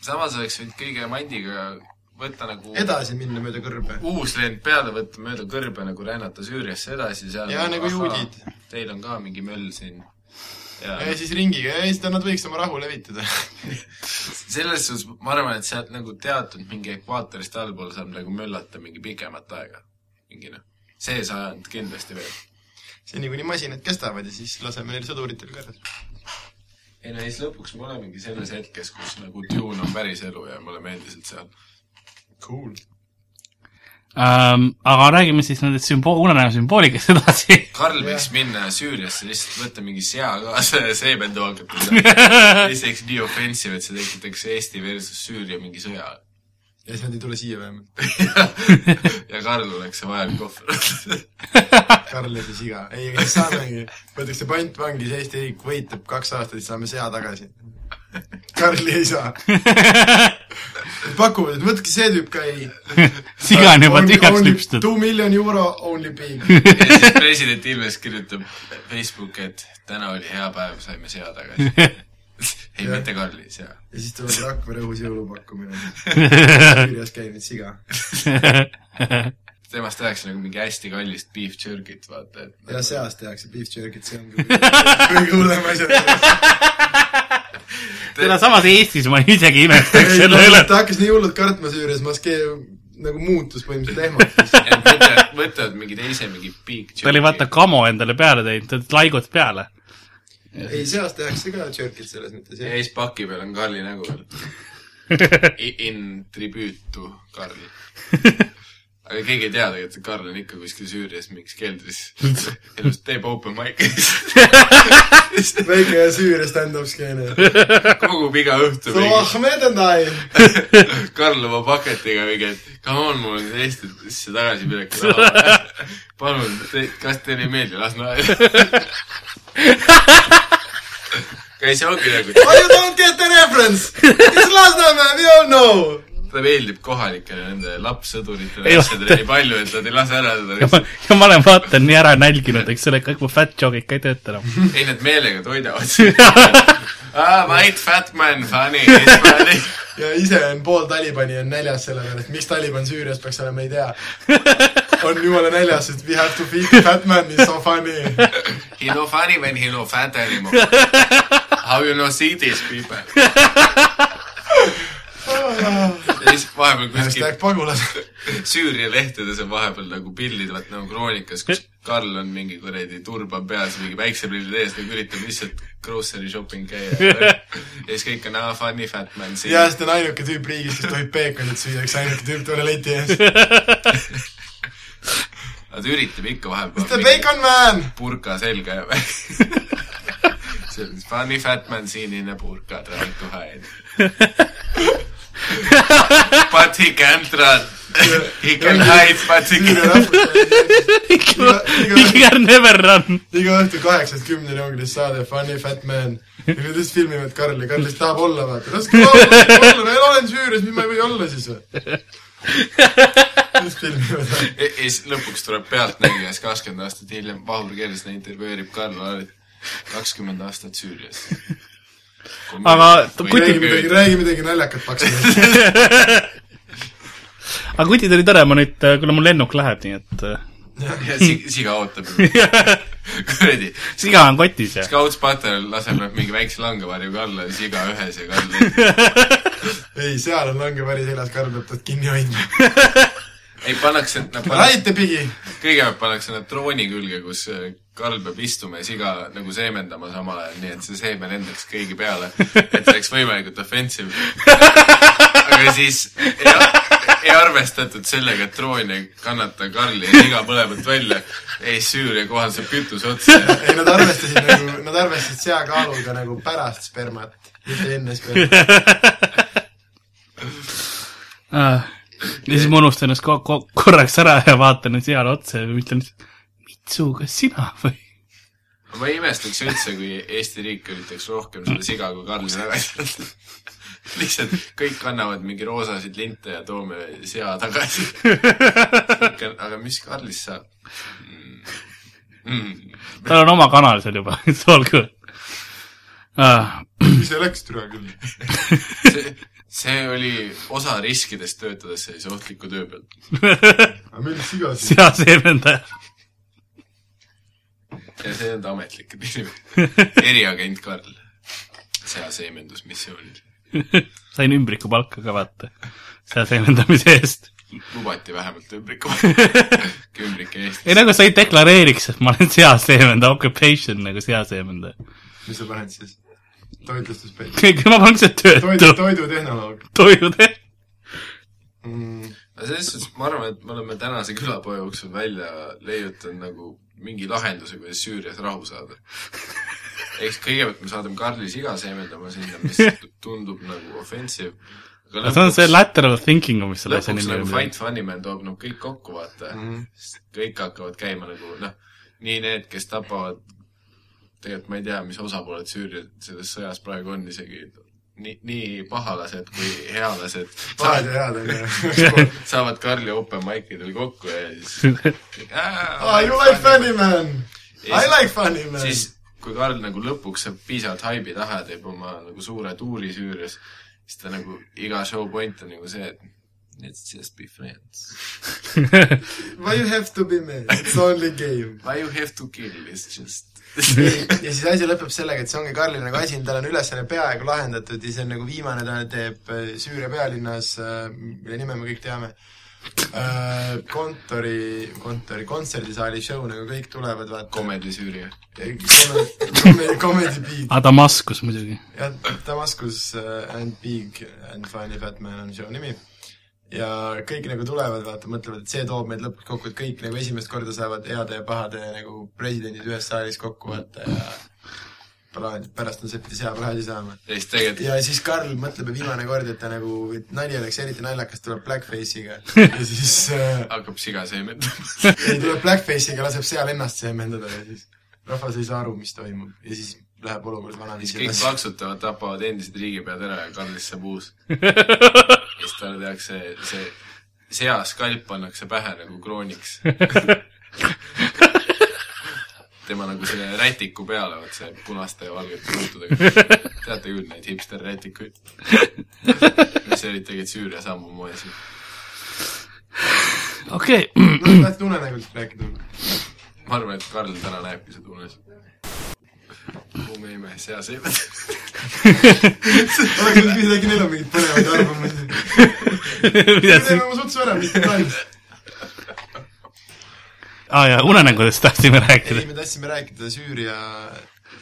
samas oleks võinud kõige mandiga võtta nagu edasi minna mööda kõrbe. uus lend peale võtta mööda kõrbe nagu rännata Süüriasse edasi, seal Jaa, nagu juudid. Teil on ka mingi möll siin. Ja ja siis ringiga ja siis nad võiks oma rahu levitada. selles suhtes ma arvan, et sealt nagu teatud mingi ekvaatorist allpool saab nagu möllata mingi pikemat aega. mingi noh, see sajand kindlasti veel. seni, kuni masinad kestavad ja siis laseme neil sõduritel ka ära. ei no siis lõpuks me olemegi selles hetkes, kus nagu Dune on päris elu ja me oleme endiselt seal. Cool. ähm,. aga räägime siis nendest sümbool, unenäo sümboolikast edasi. Karl võiks minna Süüriasse lihtsalt võtta mingi sea kaasa ja seebendu hakata seal. siis teeks nii offensive, et see tekitaks Eesti versus Süüria mingi sõja. ja siis nad ei tule siia vähemalt. ja Karl oleks see vajalik ohver. Karl ja see siga. ei, aga siis saamegi, võetakse pantvangi, siis Eesti riik võitleb kaks aastat, siis saame sea tagasi. Karli ei saa. pakuvad, et võtke see tüüp ka ei. siga on juba tühjaks lüpstud. Two million euro only pig. ja siis president Ilves kirjutab Facebooki, et täna oli hea päev, saime sea tagasi. ei, mitte Karli, sea. ja siis tuleb Rakvere õhus jõulupakkumine. kirjas käib nüüd siga. temast tehakse nagu mingi hästi kallist beef jerky't, vaata, et ja seast tehakse beef jerky't, see on kõige hullem asi. Seda samas Eestis ma isegi imestaks selle üle. ta hakkas nii hullult kartma Süürias, maskee nagu muutus põhimõtteliselt et võtavad, mingi teise mingi jerky. ta oli vaata kamo endale peale teinud, ta laigud peale. ei, seast tehakse ka jerky't selles mõttes, ja siis paki peal on Karli nägu veel. In tribute to Karli. aga keegi ei tea tegelikult, et Karl on ikka kuskil Süürias mingis keldris. elus teeb open mic'i. väike Süüria stand-up skeene. kogub iga õhtu So mingi. I. Karl oma paketiga mingi, et come on, mul on Eestisse tagasiminek palun, kas teile ei meeldi Lasnamäe? aga see ongi nagu, you don't get the reference? It's Lasnamäe, we all know. Ta meeldib kohalikele nende lapssõduritele asjadele nii palju, et nad ei lase ära teda ja ma, ja ma olen vaata nii ära nälginud, eks ole, kõik mu fat joke'id ka ei tööta enam. ei, need meelega toidavad sind. aa, white fat man, funny, funny. ja ise on pool Talibani on näljas selle peale, et miks Taliban Süürias peaks olema, ei tea. on jumala näljas, et we have to feed the fat man, is so funny. He no funny when he no fat anymore. How you no see these people? ja siis vahepeal kuskil pagulased. Süüria lehtedes on vahepeal nagu pildid, vaat nagu kroonikas, kus Karl on mingi kuradi turban peas, mingi päikseprillid ees, nagu üritab lihtsalt grocery shopping käia. ja siis kõik on, aa, funny fat man siin ja. siis ta on ainuke tüüp riigis, kes tohib peekonit süüa, üks ainuke tüüp tualeti ees. aga ta üritab ikka The vahepeal bacon man. purka selga ja see on funny fat man seen in a burqa trying to hide. But he can't run. He can hide, but he can't. rahvus. You can never run. iga õhtu kaheksast kümneni ongi lihtsalt saade Funny Fat Man. ja nad lihtsalt filmivad Karli, Karl lihtsalt tahab olla, vaata. laske olla, olla, ma olen Süürias, miks ma ei või olla siis või? lihtsalt filmivad. ja siis lõpuks tuleb Pealtnägija, siis kakskümmend aastat hiljem Vahur Kersna intervjueerib Karl Laarit kakskümmend aastat Süürias. Aga räägi midagi, räägi midagi naljakat paksu. aga kutid oli tore, ma nüüd, kuna mul lennuk läheb, nii et äh, ja si- siga ootab kuradi, siga on kotis ja. Scouts-Patel laseb nad mingi väikse langevarjuga alla ja siga ühes ja Karl ei, seal on langevari seljas, Karl peab tast kinni hoidma. ei, pannakse, nad pannakse, kõigepealt pannakse nad drooni külge, kus äh, Karl peab istuma ja siga nagu seemendama samal ajal, nii et see seeme lendaks kõigi peale, et oleks võimalikult offensive. aga siis ei, ei arvestatud sellega, et droon ei kannata Karli ja siga mõlemat välja. ei, Süüria kohal saab kütus otsa. ei, nad arvestasid nagu, nad arvestasid seakaaluga nagu pärast spermat, mitte enne spermat. Ja siis ma unustan ennast ko- ko- korraks ära ja vaatan seale otsa ja ütlen, Mitsu, kas sina või? ma ei imestaks üldse, kui Eesti riik üritaks rohkem seda siga kui Karli tagasi anda. lihtsalt kõik kannavad mingi roosasid linte ja toome sea tagasi. aga mis Karlist saab mm.? Mm. tal on oma kanal seal juba, it's all good uh,. mis see läks, türa küll. see, oli osa riskidest töötades sellise ohtliku töö peal. aga millist siga siis? seaseemendaja. ja see on ta ametlik nimi. eriagent Karl. seaseemendusmissioonil. sain ümbrikupalka ka vaata, seaseemendamise eest. lubati vähemalt ümbriku. ümbrike ei Eestis. nagu sa ei deklareeriks, et ma olen seaseemendaja, occupation nagu seaseemendaja. mis sa paned siis? Ma panen lihtsalt toidu, töötu, toidutehnoloog toiduteht. mm,. aga selles suhtes ma arvan, et me oleme tänase külapoe jooksul välja leiutanud nagu mingi lahenduse, kuidas Süürias rahu saada. eks kõigepealt me saadame Karli siga seemendama sinna, mis tundub nagu offensive. aga see on see lateral thinking, mis selle asja lõpuks nimi nagu on. Fight Funny Man toob nagu kõik kokku, vaata mm. -hmm. kõik hakkavad käima nagu noh, nii need, kes tapavad, tegelikult ma ei tea, mis osapooled Süüria selles sõjas praegu on isegi, nii, nii pahalased kui healased pahad ja head on ju. saavad Karli open mic idel kokku ja siis Ah, you like funny man! I like funny man! siis, kui Karl nagu lõpuks saab piisavalt haibi taha teeb oma nagu suure tuuri Süürias, siis ta nagu iga show point on nagu see, et let's just be friends. Why you have to be man? It's only game. Why you have to kill is just ja siis asi lõpeb sellega, et see ongi Karli nagu asi, tal on ülesanne peaaegu lahendatud ja see on nagu viimane, ta teeb äh, Süüria pealinnas, mille nime me kõik teame, kontori, kontori, kontserdisaali show, nagu kõik tulevad, vaata. Comedy Süüria. Comedy, Comedy Big. aga Damaskus muidugi. jah, Damaskus and Big and Funny Fat Man on show nimi. Ja kõik nagu tulevad, vaata, mõtlevad, et see toob meid lõpuks kokku, et kõik nagu esimest korda saavad heade ja pahade nagu presidendid ühes saalis kokku, vaata, ja plaanid, pärast on see, et pidi sea praadi saama. ja siis tegelikult ja siis Karl mõtleb viimane kord, et ta nagu, et nali oleks eriti naljakas, tuleb blackface'iga ja siis äh, hakkab siga seemendama. ei, tuleb blackface'iga, laseb seal ennast seemendada ja siis rahvas ei saa aru, mis toimub ja siis läheb olukord vanaviisi kõik edasi. plaksutavad, tapavad endised riigipead ära ja Karlist saab uus. siis talle tehakse see seaskalp pannakse pähe nagu krooniks. tema nagu selle rätiku peale, vot see punaste ja valgete juutudega. teate küll neid hipster-rätikuid? mis olid tegelikult Süüria samamoodi. okei, noh, tahtsid unenägudest rääkida? ma arvan, et Karl täna näebki seda unes. lumeime seaseemed. Oleks võinud äkki neil on mingeid põnevaid arvamusi. me teeme oma sutsu ära, mitte plaanist. aa jaa, unenägudest tahtsime rääkida ei, me tahtsime rääkida Süüria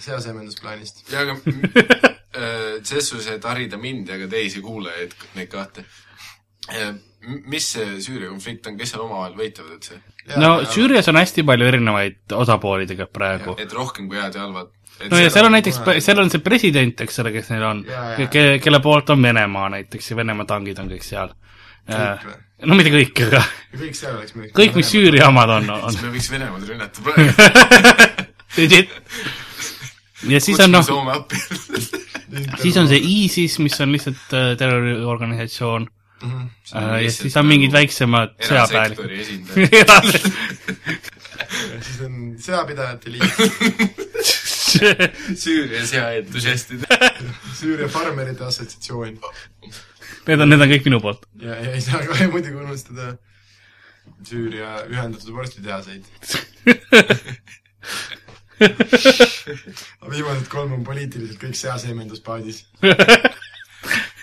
seasemendusplaanist. ja aga äh, ses suhtes, et harida mind ja ka teisi kuulajaid, neid kahte. Mis see Süüria konflikt on, kes seal omavahel võitlevad üldse? no Süürias on hästi palju erinevaid osapooli tegelikult praegu. et rohkem kui head ja halvad. no ja seal on näiteks seal on see president, eks ole, kes neil on ke-, kelle poolt on Venemaa näiteks ja Venemaa tangid on kõik seal. Kõik või? no mitte kõik, aga ja kõik seal oleks midagi. kõik, mis Süüria omad on, on siis me võiks Venemaad rünnata praegu. legit. ja siis on noh, siis on see ISIS, mis on lihtsalt äh, terroriorganisatsioon Mhm. äh, ja siis on mingid väiksemad erasektori esindajad. siis on seapidajate liit, Süüria seaentusiastid. Süüria farmerite assotsiatsioon Need on, need on kõik minu poolt. ja, ja ei saa kohe muidugi unustada Süüria ühendatud vorstitehaseid. viimased kolm on poliitiliselt kõik seaseemenduspaadis.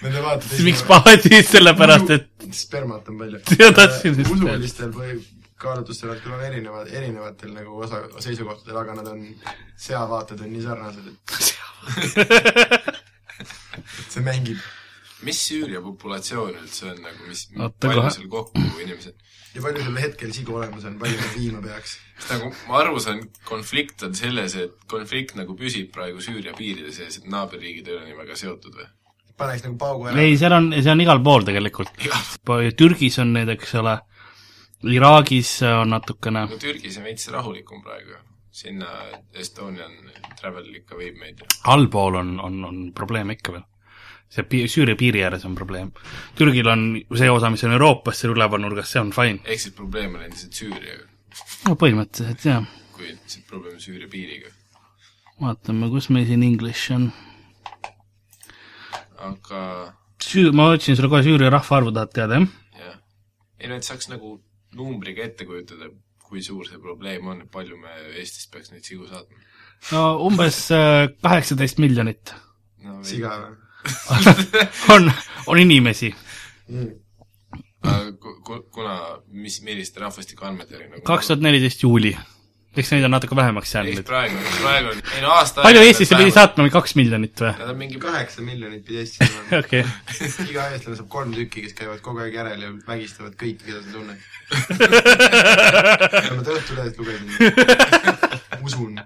Nende vaated miks paadis, sellepärast et spermat on palju. Öelda. usulistel või kaalutlustel küll on erinevad, erinevatel nagu osa, seisukohtadel, aga nad on, seavaated on nii sarnased, et et see mängib. mis Süüria populatsioon üldse on nagu, mis, palju seal kokku inimesed? ja palju sul hetkel sigu olemas on, palju nad viima peaks? nagu ma aru saan, konflikt on selles, et konflikt nagu püsib praegu Süüria piiride sees, et naaberriigid ei ole nii väga seotud või? Paneks nagu paugu ära. ei, seal on, see on igal pool tegelikult. Türgis on need, eks ole, Iraagis on natukene, no Türgis on veits rahulikum praegu. sinna Estonian Travel ikka viib meid allpool on, on, on probleeme ikka veel. see pi-, Süüria piiri ääres on probleem. Türgil on see osa, mis on Euroopas seal üleval nurgas, see on fine. ehk siis probleem on endiselt Süüriaga, no põhimõtteliselt jah. kui see probleem Süüria piiriga. vaatame, kus meil siin English on. Aga Süü-, ma otsin sulle kohe Süüria rahvaarvu, tahad teada, jah? jah, ei no et saaks nagu numbriga ette kujutada, kui suur see probleem on, et palju me Eestist peaks neid sigu saatma. no umbes äh, kaheksateist miljonit no siga või? on, on inimesi. ku- kuna, mis, milliste rahvastikuandmetega nagu kaks tuhat neliteist juuli. Eks neid on natuke vähemaks jäänud. praegu, praegu on, ei no aasta palju Eestisse pidi? saatma, kaks miljonit või? Nad on mingi kaheksa miljonit pidi Eestis olema. okei, iga eestlane saab kolm tükki, kes käivad kogu aeg järel ja vägistavad kõiki, keda sa tunned. ma ta Õhtulehest lugesin. usun.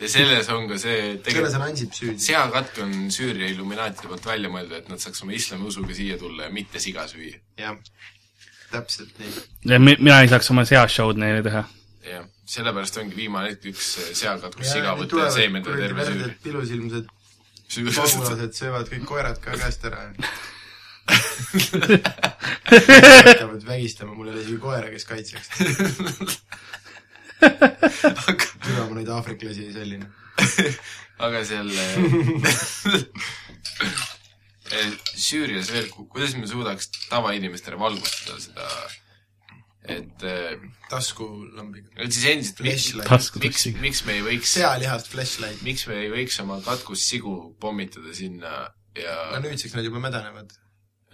ja selles on ka see selles on Ansip süüdi. seakatk on Süüria illuminaatide poolt välja mõeldud, et nad saaks oma islamiusuga siia tulla ja mitte siga süüa. jah, täpselt nii. ja mi-, mina ei saaks oma seashow'd neile teha. Sellepärast ongi viimane hetk üks seakatkus siga võtta ja seemendada terve Süüria. pilusilmsed pagulased söövad kõik koerad ka käest ära. hakkavad vägistama, mul ei ole isegi koera, kes kaitseks. türa ma neid aafriklasi ei salli. aga seal eh, Süürias veel, kuidas me suudaks tavainimestele valgustada seda, et eh, taskulambiga. et siis endiselt, miks, miks, miks me ei võiks, sealihast flashlight. miks me ei võiks oma katkussigu pommitada sinna ja aga nüüdseks nad juba mädanevad.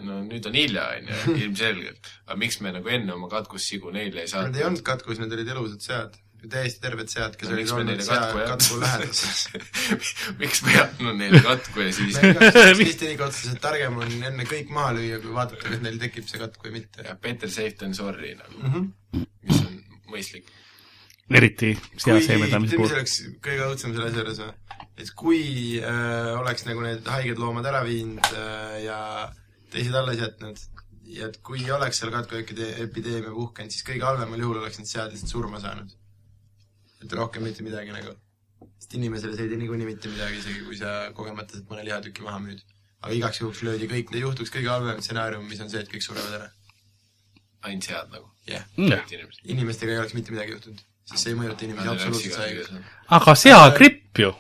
no nüüd on hilja, on ju, ilmselgelt. aga miks me nagu enne oma katkussigu neile ei Nad ei olnud katkus, need olid elusad sead. Täiesti terved sead, kes No olid olnud neile sea katku katku läheduses. miks me ei andnud neile katku ja siis Kristjaniga otsustas, et targem on enne kõik maha lüüa, kui vaadata, kas neil tekib see katk või mitte. ja better safe than sorry nagu, Mm -hmm. mis on mõistlik. eriti kui, seaseemendamise tead, mis puhul. oleks kõige õudsem selle asja juures või? et kui äh, oleks nagu need haiged loomad ära viinud äh, ja teised alles jätnud ja et kui oleks seal katkuepideemia puhkenud, siis kõige halvemal juhul oleks need sead lihtsalt surma saanud. Et rohkem mitte midagi nagu. sest inimesele see ei tee niikuinii mitte midagi, isegi kui sa kogemata sealt mõne lihatüki maha müüd. aga igaks juhuks löödi kõik, juhtuks kõige halvem stsenaarium, mis on see, et kõik surevad ära. ainult sead nagu. jah, kõik inimesed. inimestega ei oleks mitte midagi juhtunud, sest see ei mõjuta inimesi absoluutselt see haigus. aga seagripp ju.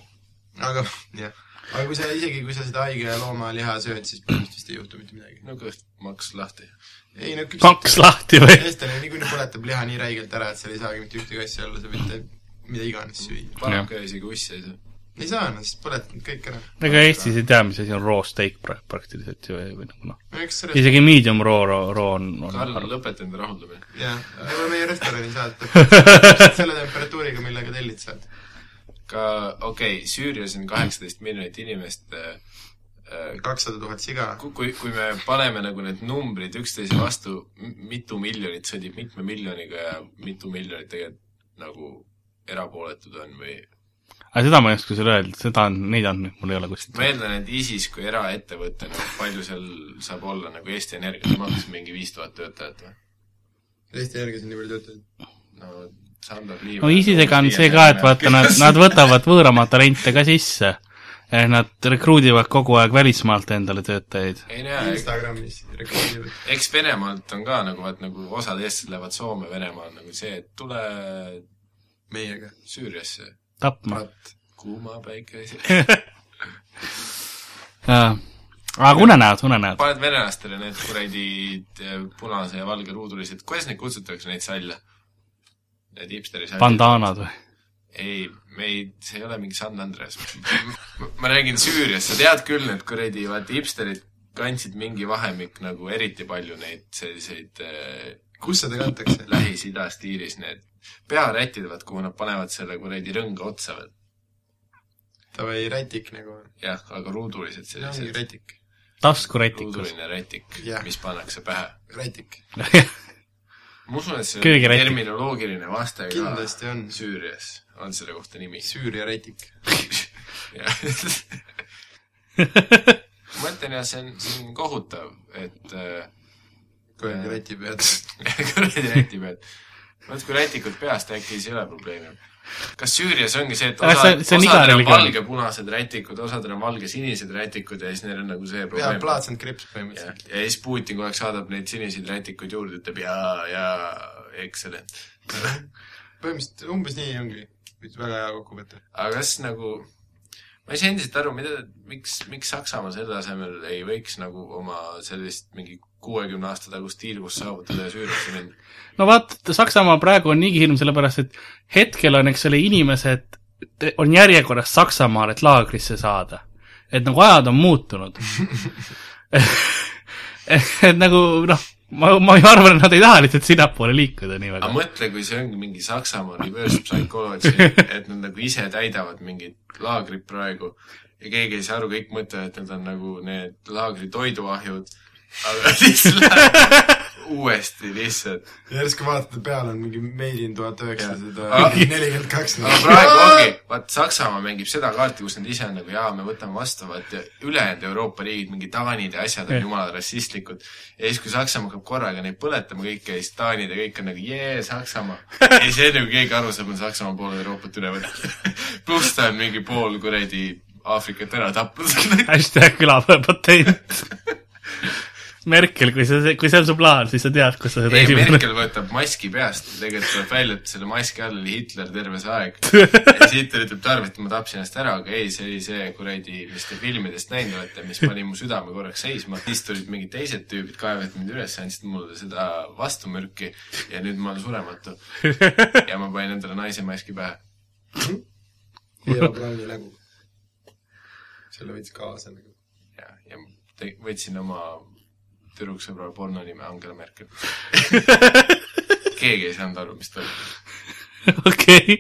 aga jah, aga kui sa isegi, kui sa seda haige loomaliha sööd, siis põhimõtteliselt vist ei juhtu mitte midagi. no kõht maks lahti. ei no kaks lahti või? eestlane niikuinii põletab liha nii räigelt ära, et seal ei saagi mitte ühtegi asja olla, sa võid mida iganes süüa. ka isegi ussi ei saa. ei saa, nad siis põletavad kõik ära. ega Eestis ei tea, mis asi on raw steak pra- praktiliselt ju või nagu noh, no eks sellest, isegi medium raw, raw, raw on, Karl, on lõpeta enda rahuldamine. jah, me võime meie restorani saata. selle temperatuuriga, millega tellid saad. ka, okei okay,, Süürias on kaheksateist miljonit inimest äh, äh, kakssada tuhat siga. kui, kui, kui me paneme nagu need numbrid üksteise vastu, mitu miljonit sõdib mitme miljoniga ja mitu miljonit tegelikult nagu erapooletud on või aga seda ma ei oska sulle öelda, seda on, neid andmeid mul ei ole kuskilt ma. eeldan, et ISIS kui eraettevõte, nagu palju seal saab olla nagu Eesti Energia, ta maksis mingi viis tuhat töötajat või? Eesti Energias on nii palju töötajaid. no Sandor Liiv no ISISega on see ka, et vaata, nad, nad võtavad võõramaa talente ka sisse. Nad rekruudivad kogu aeg välismaalt endale töötajaid. ei no jaa, Instagramis reklaamivad. eks Venemaalt on ka nagu vaat nagu osad eestlased lähevad Soome, Venemaa on nagu see, et tule meiega. Süüriasse, tapma. kuuma päike ees. aga unenäod, unenäod. paned venelastele need kuradi eh, punase ja valge ruudulised, kuidas neid kutsutakse, neid salle? Need hipsteri sallid. bandaanad või? ei, me ei, see ei ole mingi San Andreas. ma räägin Süürias, sa tead küll, need kuradi, vaata hipsterid kandsid mingi vahemik nagu eriti palju neid selliseid äh, kus seda kantakse? Lähis-Ida stiilis need pearätid, vaat kuhu nad panevad selle kuradi rõnga otsa veel. Davai, rätik nagu. jah, aga ruudulised see ongi sellised, rätik. taskurätikus. ruuduline rätik mis pannakse pähe. rätik. ma usun, et see on terminoloogiline vaste ka kindlasti on. Süürias on selle kohta nimi. Süüria rätik. ma mõtlen jah, see on, see on kohutav, et äh, kuradi räti pead. kuradi räti kui rätikud peast, äkki siis ei ole probleemi. kas Süürias ongi see, et osa osadel on valgepunased rätikud, osadel on valgesinised rätikud ja siis neil on nagu see probleem. plaats and krips ja põhimõtteliselt., ja siis Putin kogu aeg saadab neid siniseid rätikuid juurde, ütleb jaa, jaa, excellent. põhimõtteliselt umbes nii ongi. väga hea kokkuvõte. aga kas nagu, ma ei saa endiselt aru, mida, miks, miks Saksamaa selle asemel ei võiks nagu oma sellist mingi kuuekümne aasta tagust hiilgust saavutada ja Süüriasse minna? no vaata, Saksamaa praegu on niigi hirm, sellepärast et hetkel on, eks ole, inimesed on järjekorras Saksamaal, et laagrisse saada. et nagu ajad on muutunud. et nagu noh, ma, ma arvan, et nad ei taha lihtsalt sinnapoole liikuda nii aga väga. mõtle, kui see ongi mingi Saksamaa reverse psychology, et nad nagu ise täidavad mingit laagrit praegu ja keegi ei saa aru, kõik mõtlevad, et need on nagu need laagri toiduahjud, aga siis läheb uuesti lihtsalt. järsku vaatad peal on mingi made in tuhat üheksasada nelikümmend kaks. aga praegu ongi, vaat Saksamaa mängib seda kaarti, kus nad ise on nagu jaa, me võtame vastu, vaat ülejäänud Euroopa riigid, mingi Taanid ja asjad on jumala rassistlikud. ja siis, kui Saksamaa hakkab korraga neid põletama kõiki ja siis Taanid ja kõik on nagu jee, Saksamaa. ja siis enne kui keegi aru saab, on Saksamaa pool Euroopat üle võtnud. pluss ta on mingi pool kuradi Aafrikat ära tapnud. hashtag külapatent. Merkel, kui see, kui see on su plaan, siis sa tead, kus sa seda ei, esimene Merkel võtab maski peast, tegelikult tuleb välja, et selle maski all oli Hitler terve see aeg. ja siis Hitler ütleb Tarvi, et ma tapsin ennast ära, aga ei, see oli see kuradi, mis te filmidest näinud olete, mis pani mu südame korraks seisma. siis tulid mingid teised tüübid, kaevasid mind üles, andsid mulle seda vastumürki ja nüüd ma olen surematu. ja ma panin endale naise maski pähe. Eero Brauni nägu. selle võttis kaasa nagu. ja, ja võtsin oma tüdruksõbra porno nime Angela Merkel. keegi ei saanud aru, mis toimub. okei.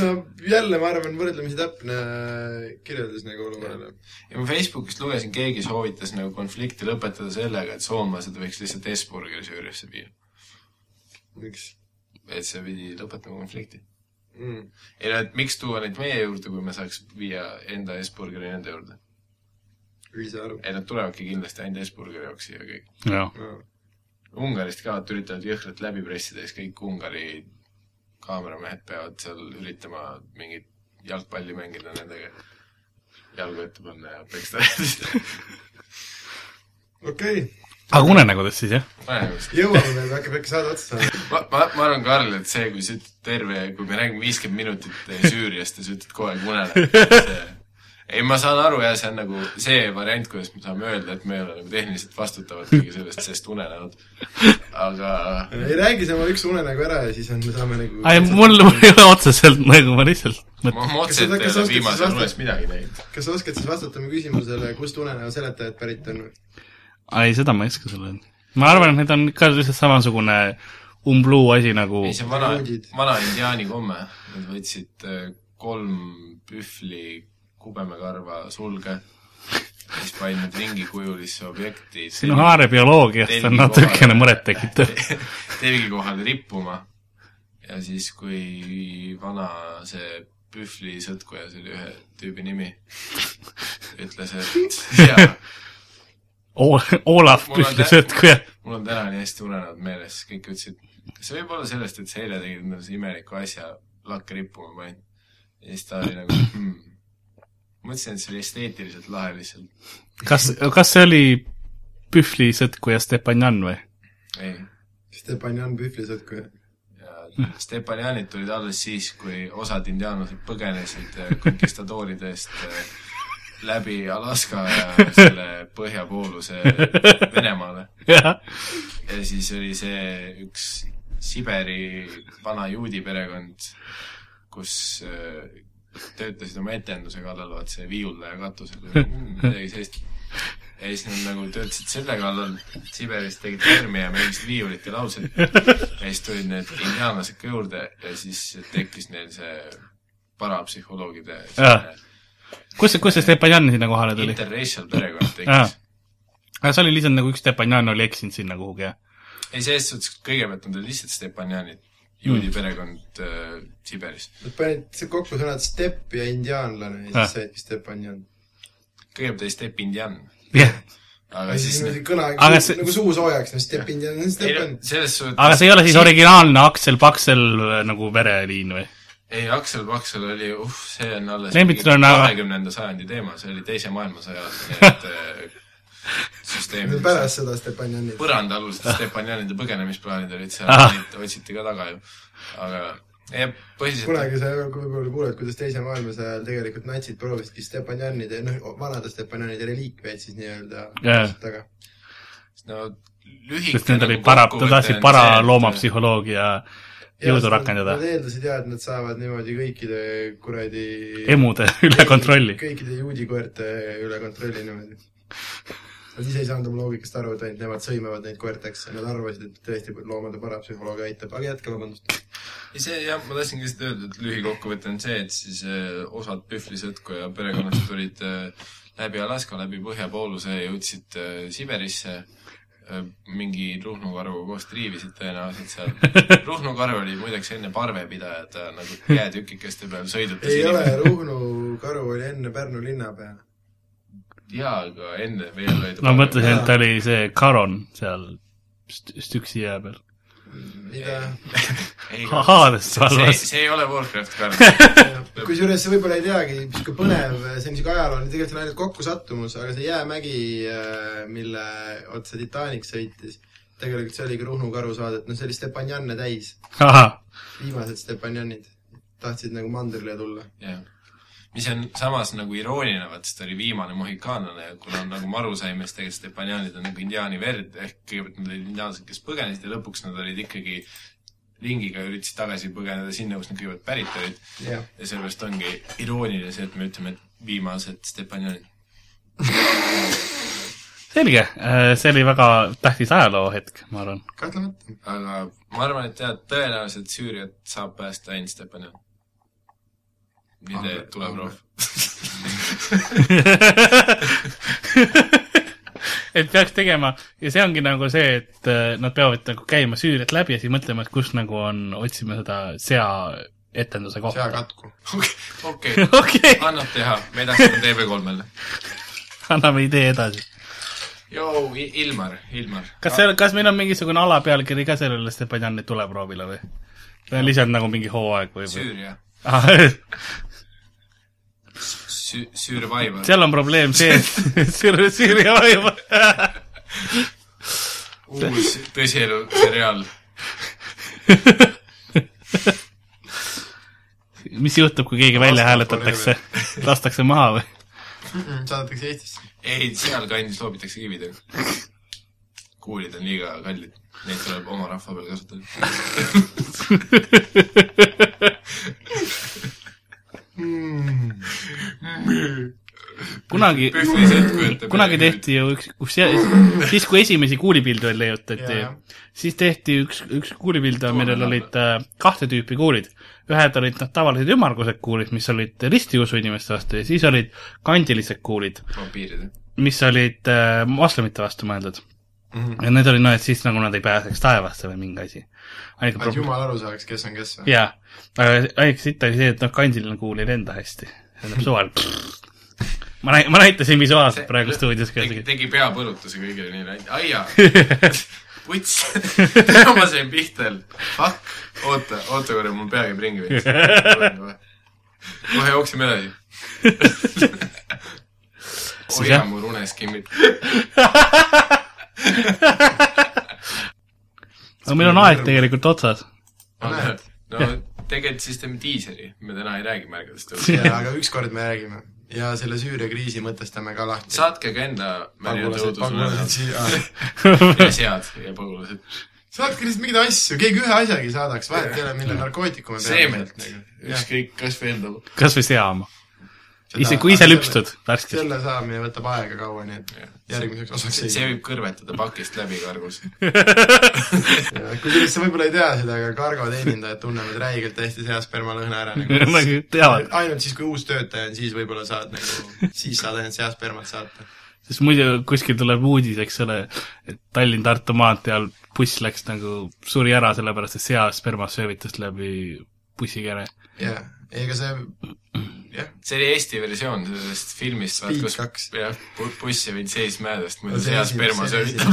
no jälle, ma arvan, võrdlemisi täpne kirjeldus nagu olukorrale. ja ma Facebookist lugesin, keegi soovitas nagu konflikti lõpetada sellega, et soomlased võiks lihtsalt S-burgeri Süüriasse viia. miks et see pidi lõpetama konflikti. mm.? ei no, et miks tuua neid meie juurde, kui me saaks viia enda S-burgeri nende juurde. Aru ei, nad tulevadki kindlasti ainult S-burgeri jaoks siia kõik. no.. Ungarist ka, et üritavad jõhkralt läbi pressida, siis kõik Ungari kaameramehed peavad seal üritama mingit jalgpalli mängida nendega. jalgu ette panna ja peksta okei okay., aga unenägudest siis, jah? jõuame veel, äkki saade otsa saama. ma, ma, ma arvan, Karl, et see, kui sa ütled terve, kui me räägime viiskümmend minutit Süüriast ja sa ütled kogu aeg unele, ei, ma saan aru jah, see on nagu see variant, kuidas me saame öelda, et me ei ole nagu tehniliselt vastutavad kõige sellest, sest unenäod. aga ei räägi sa oma üks unenägu ära ja siis on, me saame nagu ei, mul mul ei ole otseselt nagu, ma lihtsalt ma, mõtlen, ma otseselt Kas ei ole siis unes vastata? midagi näinud. kas sa oskad siis vastata mu küsimusele, kust unenäo seletajad pärit on ei, seda ma ei oska sulle öelda. ma arvan, et need on ka lihtsalt samasugune umbluu asi nagu ei, see on vana vana indiaani komme. Nad võtsid äh, kolm pühvli kubemekarva sulge, siis panid need ringikujulisse objekti. sinu haare bioloogiast on natukene murettekitav. telgi kohale rippuma ja siis, kui vana see pühvli sõtkuja, see oli ühe tüübi nimi, ütles, et jaa, Olav Mul on Pühli tä- sõtkuja. mul on täna nii hästi unenäod meeles, kõik ütlesid, kas see võib olla sellest, et sa eile tegid endale see imeliku asja, lakke rippuma panid. ja siis ta oli nagu hmm., mõtlesin, et see oli esteetiliselt lahe lihtsalt. kas, kas see oli Pühli sõtkuja Stepanjan või? ei, Stepanjan Pühvli sõtkuja. ja Stepanjanid tulid alles siis, kui osad indiaanlased põgenesid äh, konkistadoride eest äh, läbi Alaska ja selle põhjapooluse Venemaale. jah, ja siis oli see üks Siberi vana juudi perekond, kus äh, töötasid oma etenduse kallal, vaat see viiuldaja katusel või midagi sellist. ja siis nad nagu töötasid selle kallal, Siberis tegid lärmi ja mängisid viiulit ja laulsid. ja siis tulid need indiaanlased ka juurde ja siis tekkis neil see parapsühholoogide kus kus see Stepanjan sinna kohale tuli? interracial perekond tekkis. aga see oli lihtsalt nagu üks Stepanjan oli eksinud sinna kuhugi, jah? ei, selles suhtes, kõigepealt nad olid lihtsalt Stepanjanid, juudi Mm. perekond äh, Siberis. Nad panid see kokku sõnad stepp ja indiaanlane ja siis saidki Stepanjan. kõigepealt oli Step Indian, jah. aga ja siis siis niimoodi kõne Aga nagu, see- nagu suu soojaks, no Step Indian on ei Step no on. selles suhtes aga see ei ole siis originaalne Aksel Paksel äh, nagu vereliin või? ei, Aksel Paksel oli, uh, see on alles on aga- kahekümnenda sajandi teema, see oli Teise maailmasõja need äh, süsteemid. pärast seda Stepanjanit. põrandaalused Stepanjanide põgenemisplaanid olid seal Ah., neid otsiti ka taga ju. aga jah, põhiliselt kunagi sa võib-olla kuuled, kuidas teise maailmasõja ajal tegelikult natsid proovisidki Stepanjanide, noh, vanade Stepanjanide reliikveid siis nii-öelda Jaa. taga. no lühike sest need nagu olid para, ta tahtsid on paraloomapsühholoogia jõudu rakendada Nad eeldasid jah, et nad saavad niimoodi kõikide kuradi emude üle kontrolli. kõikide juudi koerte üle kontrolli niimoodi. Nad ise ei saanud oma loogikast aru, et ainult nemad sõimavad neid koerteks ja nad arvasid, et tõesti loomade parapsühholoogia aitab, aga jätka, vabandust. ja see jah, ma tahtsingi lihtsalt öelda, et lühikokkuvõte on see, et siis äh, osad Pühvlisõtku ja perekonnad tulid äh, läbi Alaska, läbi põhjapooluse ja jõudsid äh, Siberisse mingi Ruhnu karvuga koos triivisid tõenäoliselt seal. Ruhnu karv oli muideks enne parvepidaja, ta nagu käetükikeste peal sõidutas ei ole, Ruhnu karu oli enne Pärnu linnapea. jaa, aga enne veel oli ta ma mõtlesin, et ta oli see Caron seal st- Stüksi jää peal. mida? ei, Haadest see, see ei ole Warcraft karv. kusjuures sa võib-olla ei teagi, niisugune põnev, see on niisugune ajalooline, tegelikult on ainult kokkusattumus, aga see jäämägi, mille otsa Titanic sõitis, tegelikult see oligi Ruhnu karu saadet, noh, see oli Stepanjanne täis. viimased Stepanjanid tahtsid nagu mandrile tulla. jah. Mis on samas nagu irooniline, vaat sest ta oli viimane mohikaanlane ja kuna nagu me aru saime, siis tegelikult Stepanjanid on nagu indiaani verd, ehk kõigepealt nad olid indiaanlased, kes põgenesid ja lõpuks nad olid ikkagi ringiga üritasid tagasi põgeneda sinna, kust nad kõigepealt pärit olid. jah. ja sellepärast ongi irooniline see, et me ütleme, et viimased Stepanjanid. selge, see oli väga tähtis ajaloohetk, ma arvan. kahtlemata. aga ma arvan, et jah, tõenäoliselt Süüriat saab päästa ainult Stepanjan. Nii teeb, tuleb rohv. et peaks tegema ja see ongi nagu see, et äh, nad peavad nagu käima Süüriat läbi ja siis mõtlema, et kus nagu on, otsima seda sea etenduse kohta. seakatku. okei, okei, annab teha, me edastame TV3-le. anname idee edasi. Joo, Ilmar, Ilmar. kas seal, kas meil on mingisugune alapealkiri ka sellele Stepanjani tuleproovile või? või on lihtsalt nagu mingi hooaeg või, või? Süüria. Sü-, Survivor. seal on probleem see, et Süüria, Süüria vaim. uus tõsielu seriaal. mis juhtub, kui keegi välja hääletatakse? lastakse maha või? saadetakse Eestisse. ei, sealkandis loobitakse kividega. kuulid on liiga kallid, neid tuleb oma rahva peal kasutada. kunagi, kunagi tehti ju üks, kus see, siis kui esimesi kuulipilde veel leiutati siis tehti üks, üks kuulipilde, millel olid äh, kahte tüüpi kuulid. ühed olid noh, tavalised ümmargused kuulid, mis olid ristiusu inimeste vastu ja siis olid kandilised kuulid, mis olid äh, moslemite vastu mõeldud. Mhm. ja need olid noh, et siis nagu nad ei pääseks taevasse või mingi asi. et probleem, jumal aru saaks, kes on kes või? jaa, aga ainuke sitt oli see, et noh, kandiline kuul ei lenda hästi. tähendab suvel. Ma näi-, ma näitasin visuaalselt praegu stuudios ka tegi, peapõlutuse kõigile nii, aia, puts, ma sain pihta, fuck, oota, oota korra, mul pea käib ringi veits. kohe jookseme edasi. Siis hoia mu runeskimmid. aga meil on aeg tegelikult otsas. näed. no tegelikult siis teeme diiseri, me täna ei räägi märgadest. jaa, aga ükskord me räägime. Ja selle Süüria kriisi mõtestame ka lahti. saatke ka enda pagulased, pagulased siia. ja sead ja pagulased. saatke lihtsalt mingeid asju, keegi ühe asjagi saadaks, vahet ei ole, mille narkootikume seemet, Jah. ükskõik, kas või enda. kas või seaama. Seda- ise, kui ise lüpstud värskelt. selle saamine võtab aega kaua, nii et järgmiseks osaks see see võib kõrvetada pakist läbi kargus. kusjuures sa võib-olla ei tea seda, aga Cargo teenindajad tunnevad räigelt hästi seaspermalõhna ära nagu nagu teavad, ainult siis, kui uus töötaja on, siis võib-olla saad nagu, siis saad ainult seaspermat saata. sest muidu kuskil tuleb uudis, eks ole, et Tallinn-Tartu maanteel buss läks nagu, suri ära sellepärast, et sea spermasöövitus läbi bussikere. jah, ega see, jah, see oli Eesti versioon sellest filmist, Speed kaks. jah, buss jäi viid seisma jäädest, muidu see esimene- sperma söövitab.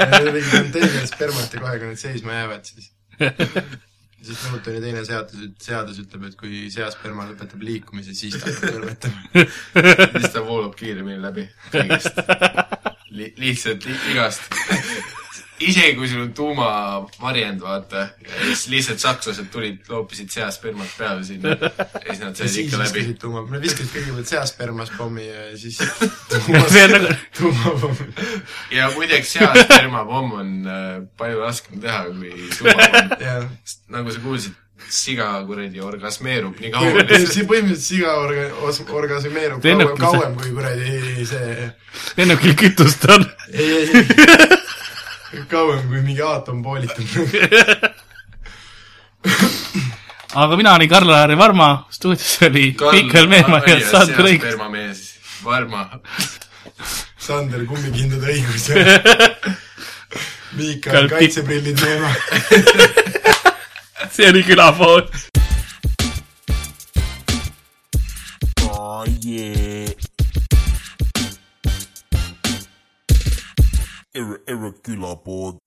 tegi konteineris spermat ja kohe, kui need seisma jäävad, siis siis Newtoni teine seadus, seadus ütleb, et kui seasperma lõpetab liikumise, siis ta hakkab kõrvetama. siis ta voolab kiiremini läbi kõigest Li. lihtsalt li igast. Isegi kui sul on tuumavarjend, vaata, ja siis lihtsalt sakslased tulid, loopisid seaspermat peale sinna ja siis nad said ikka läbi. tuuma, nad viskasid kõigepealt seaspermas pommi ja siis see on nagu, tuumapommi. ja muideks seaspermapomm on äh, palju raskem teha kui tuumapomm. nagu sa kuulsid, siga kuradi orgasmeerub nii kaua see põhimõtteliselt siga orga-, orgasmeerub kauem, kauem kui kuradi see, lennukil kütust on. ei, ei, kauem kui mingi aatom poolitab aga mina olin Karl-Lari Varma, stuudios oli Mihkel Meemaa ja Sander Õigus. spermamees, Varma. Sander kummikindad õigus Mihkel kaitseprillid Meemaa see oli külapood oh,. Yeah. irregular board.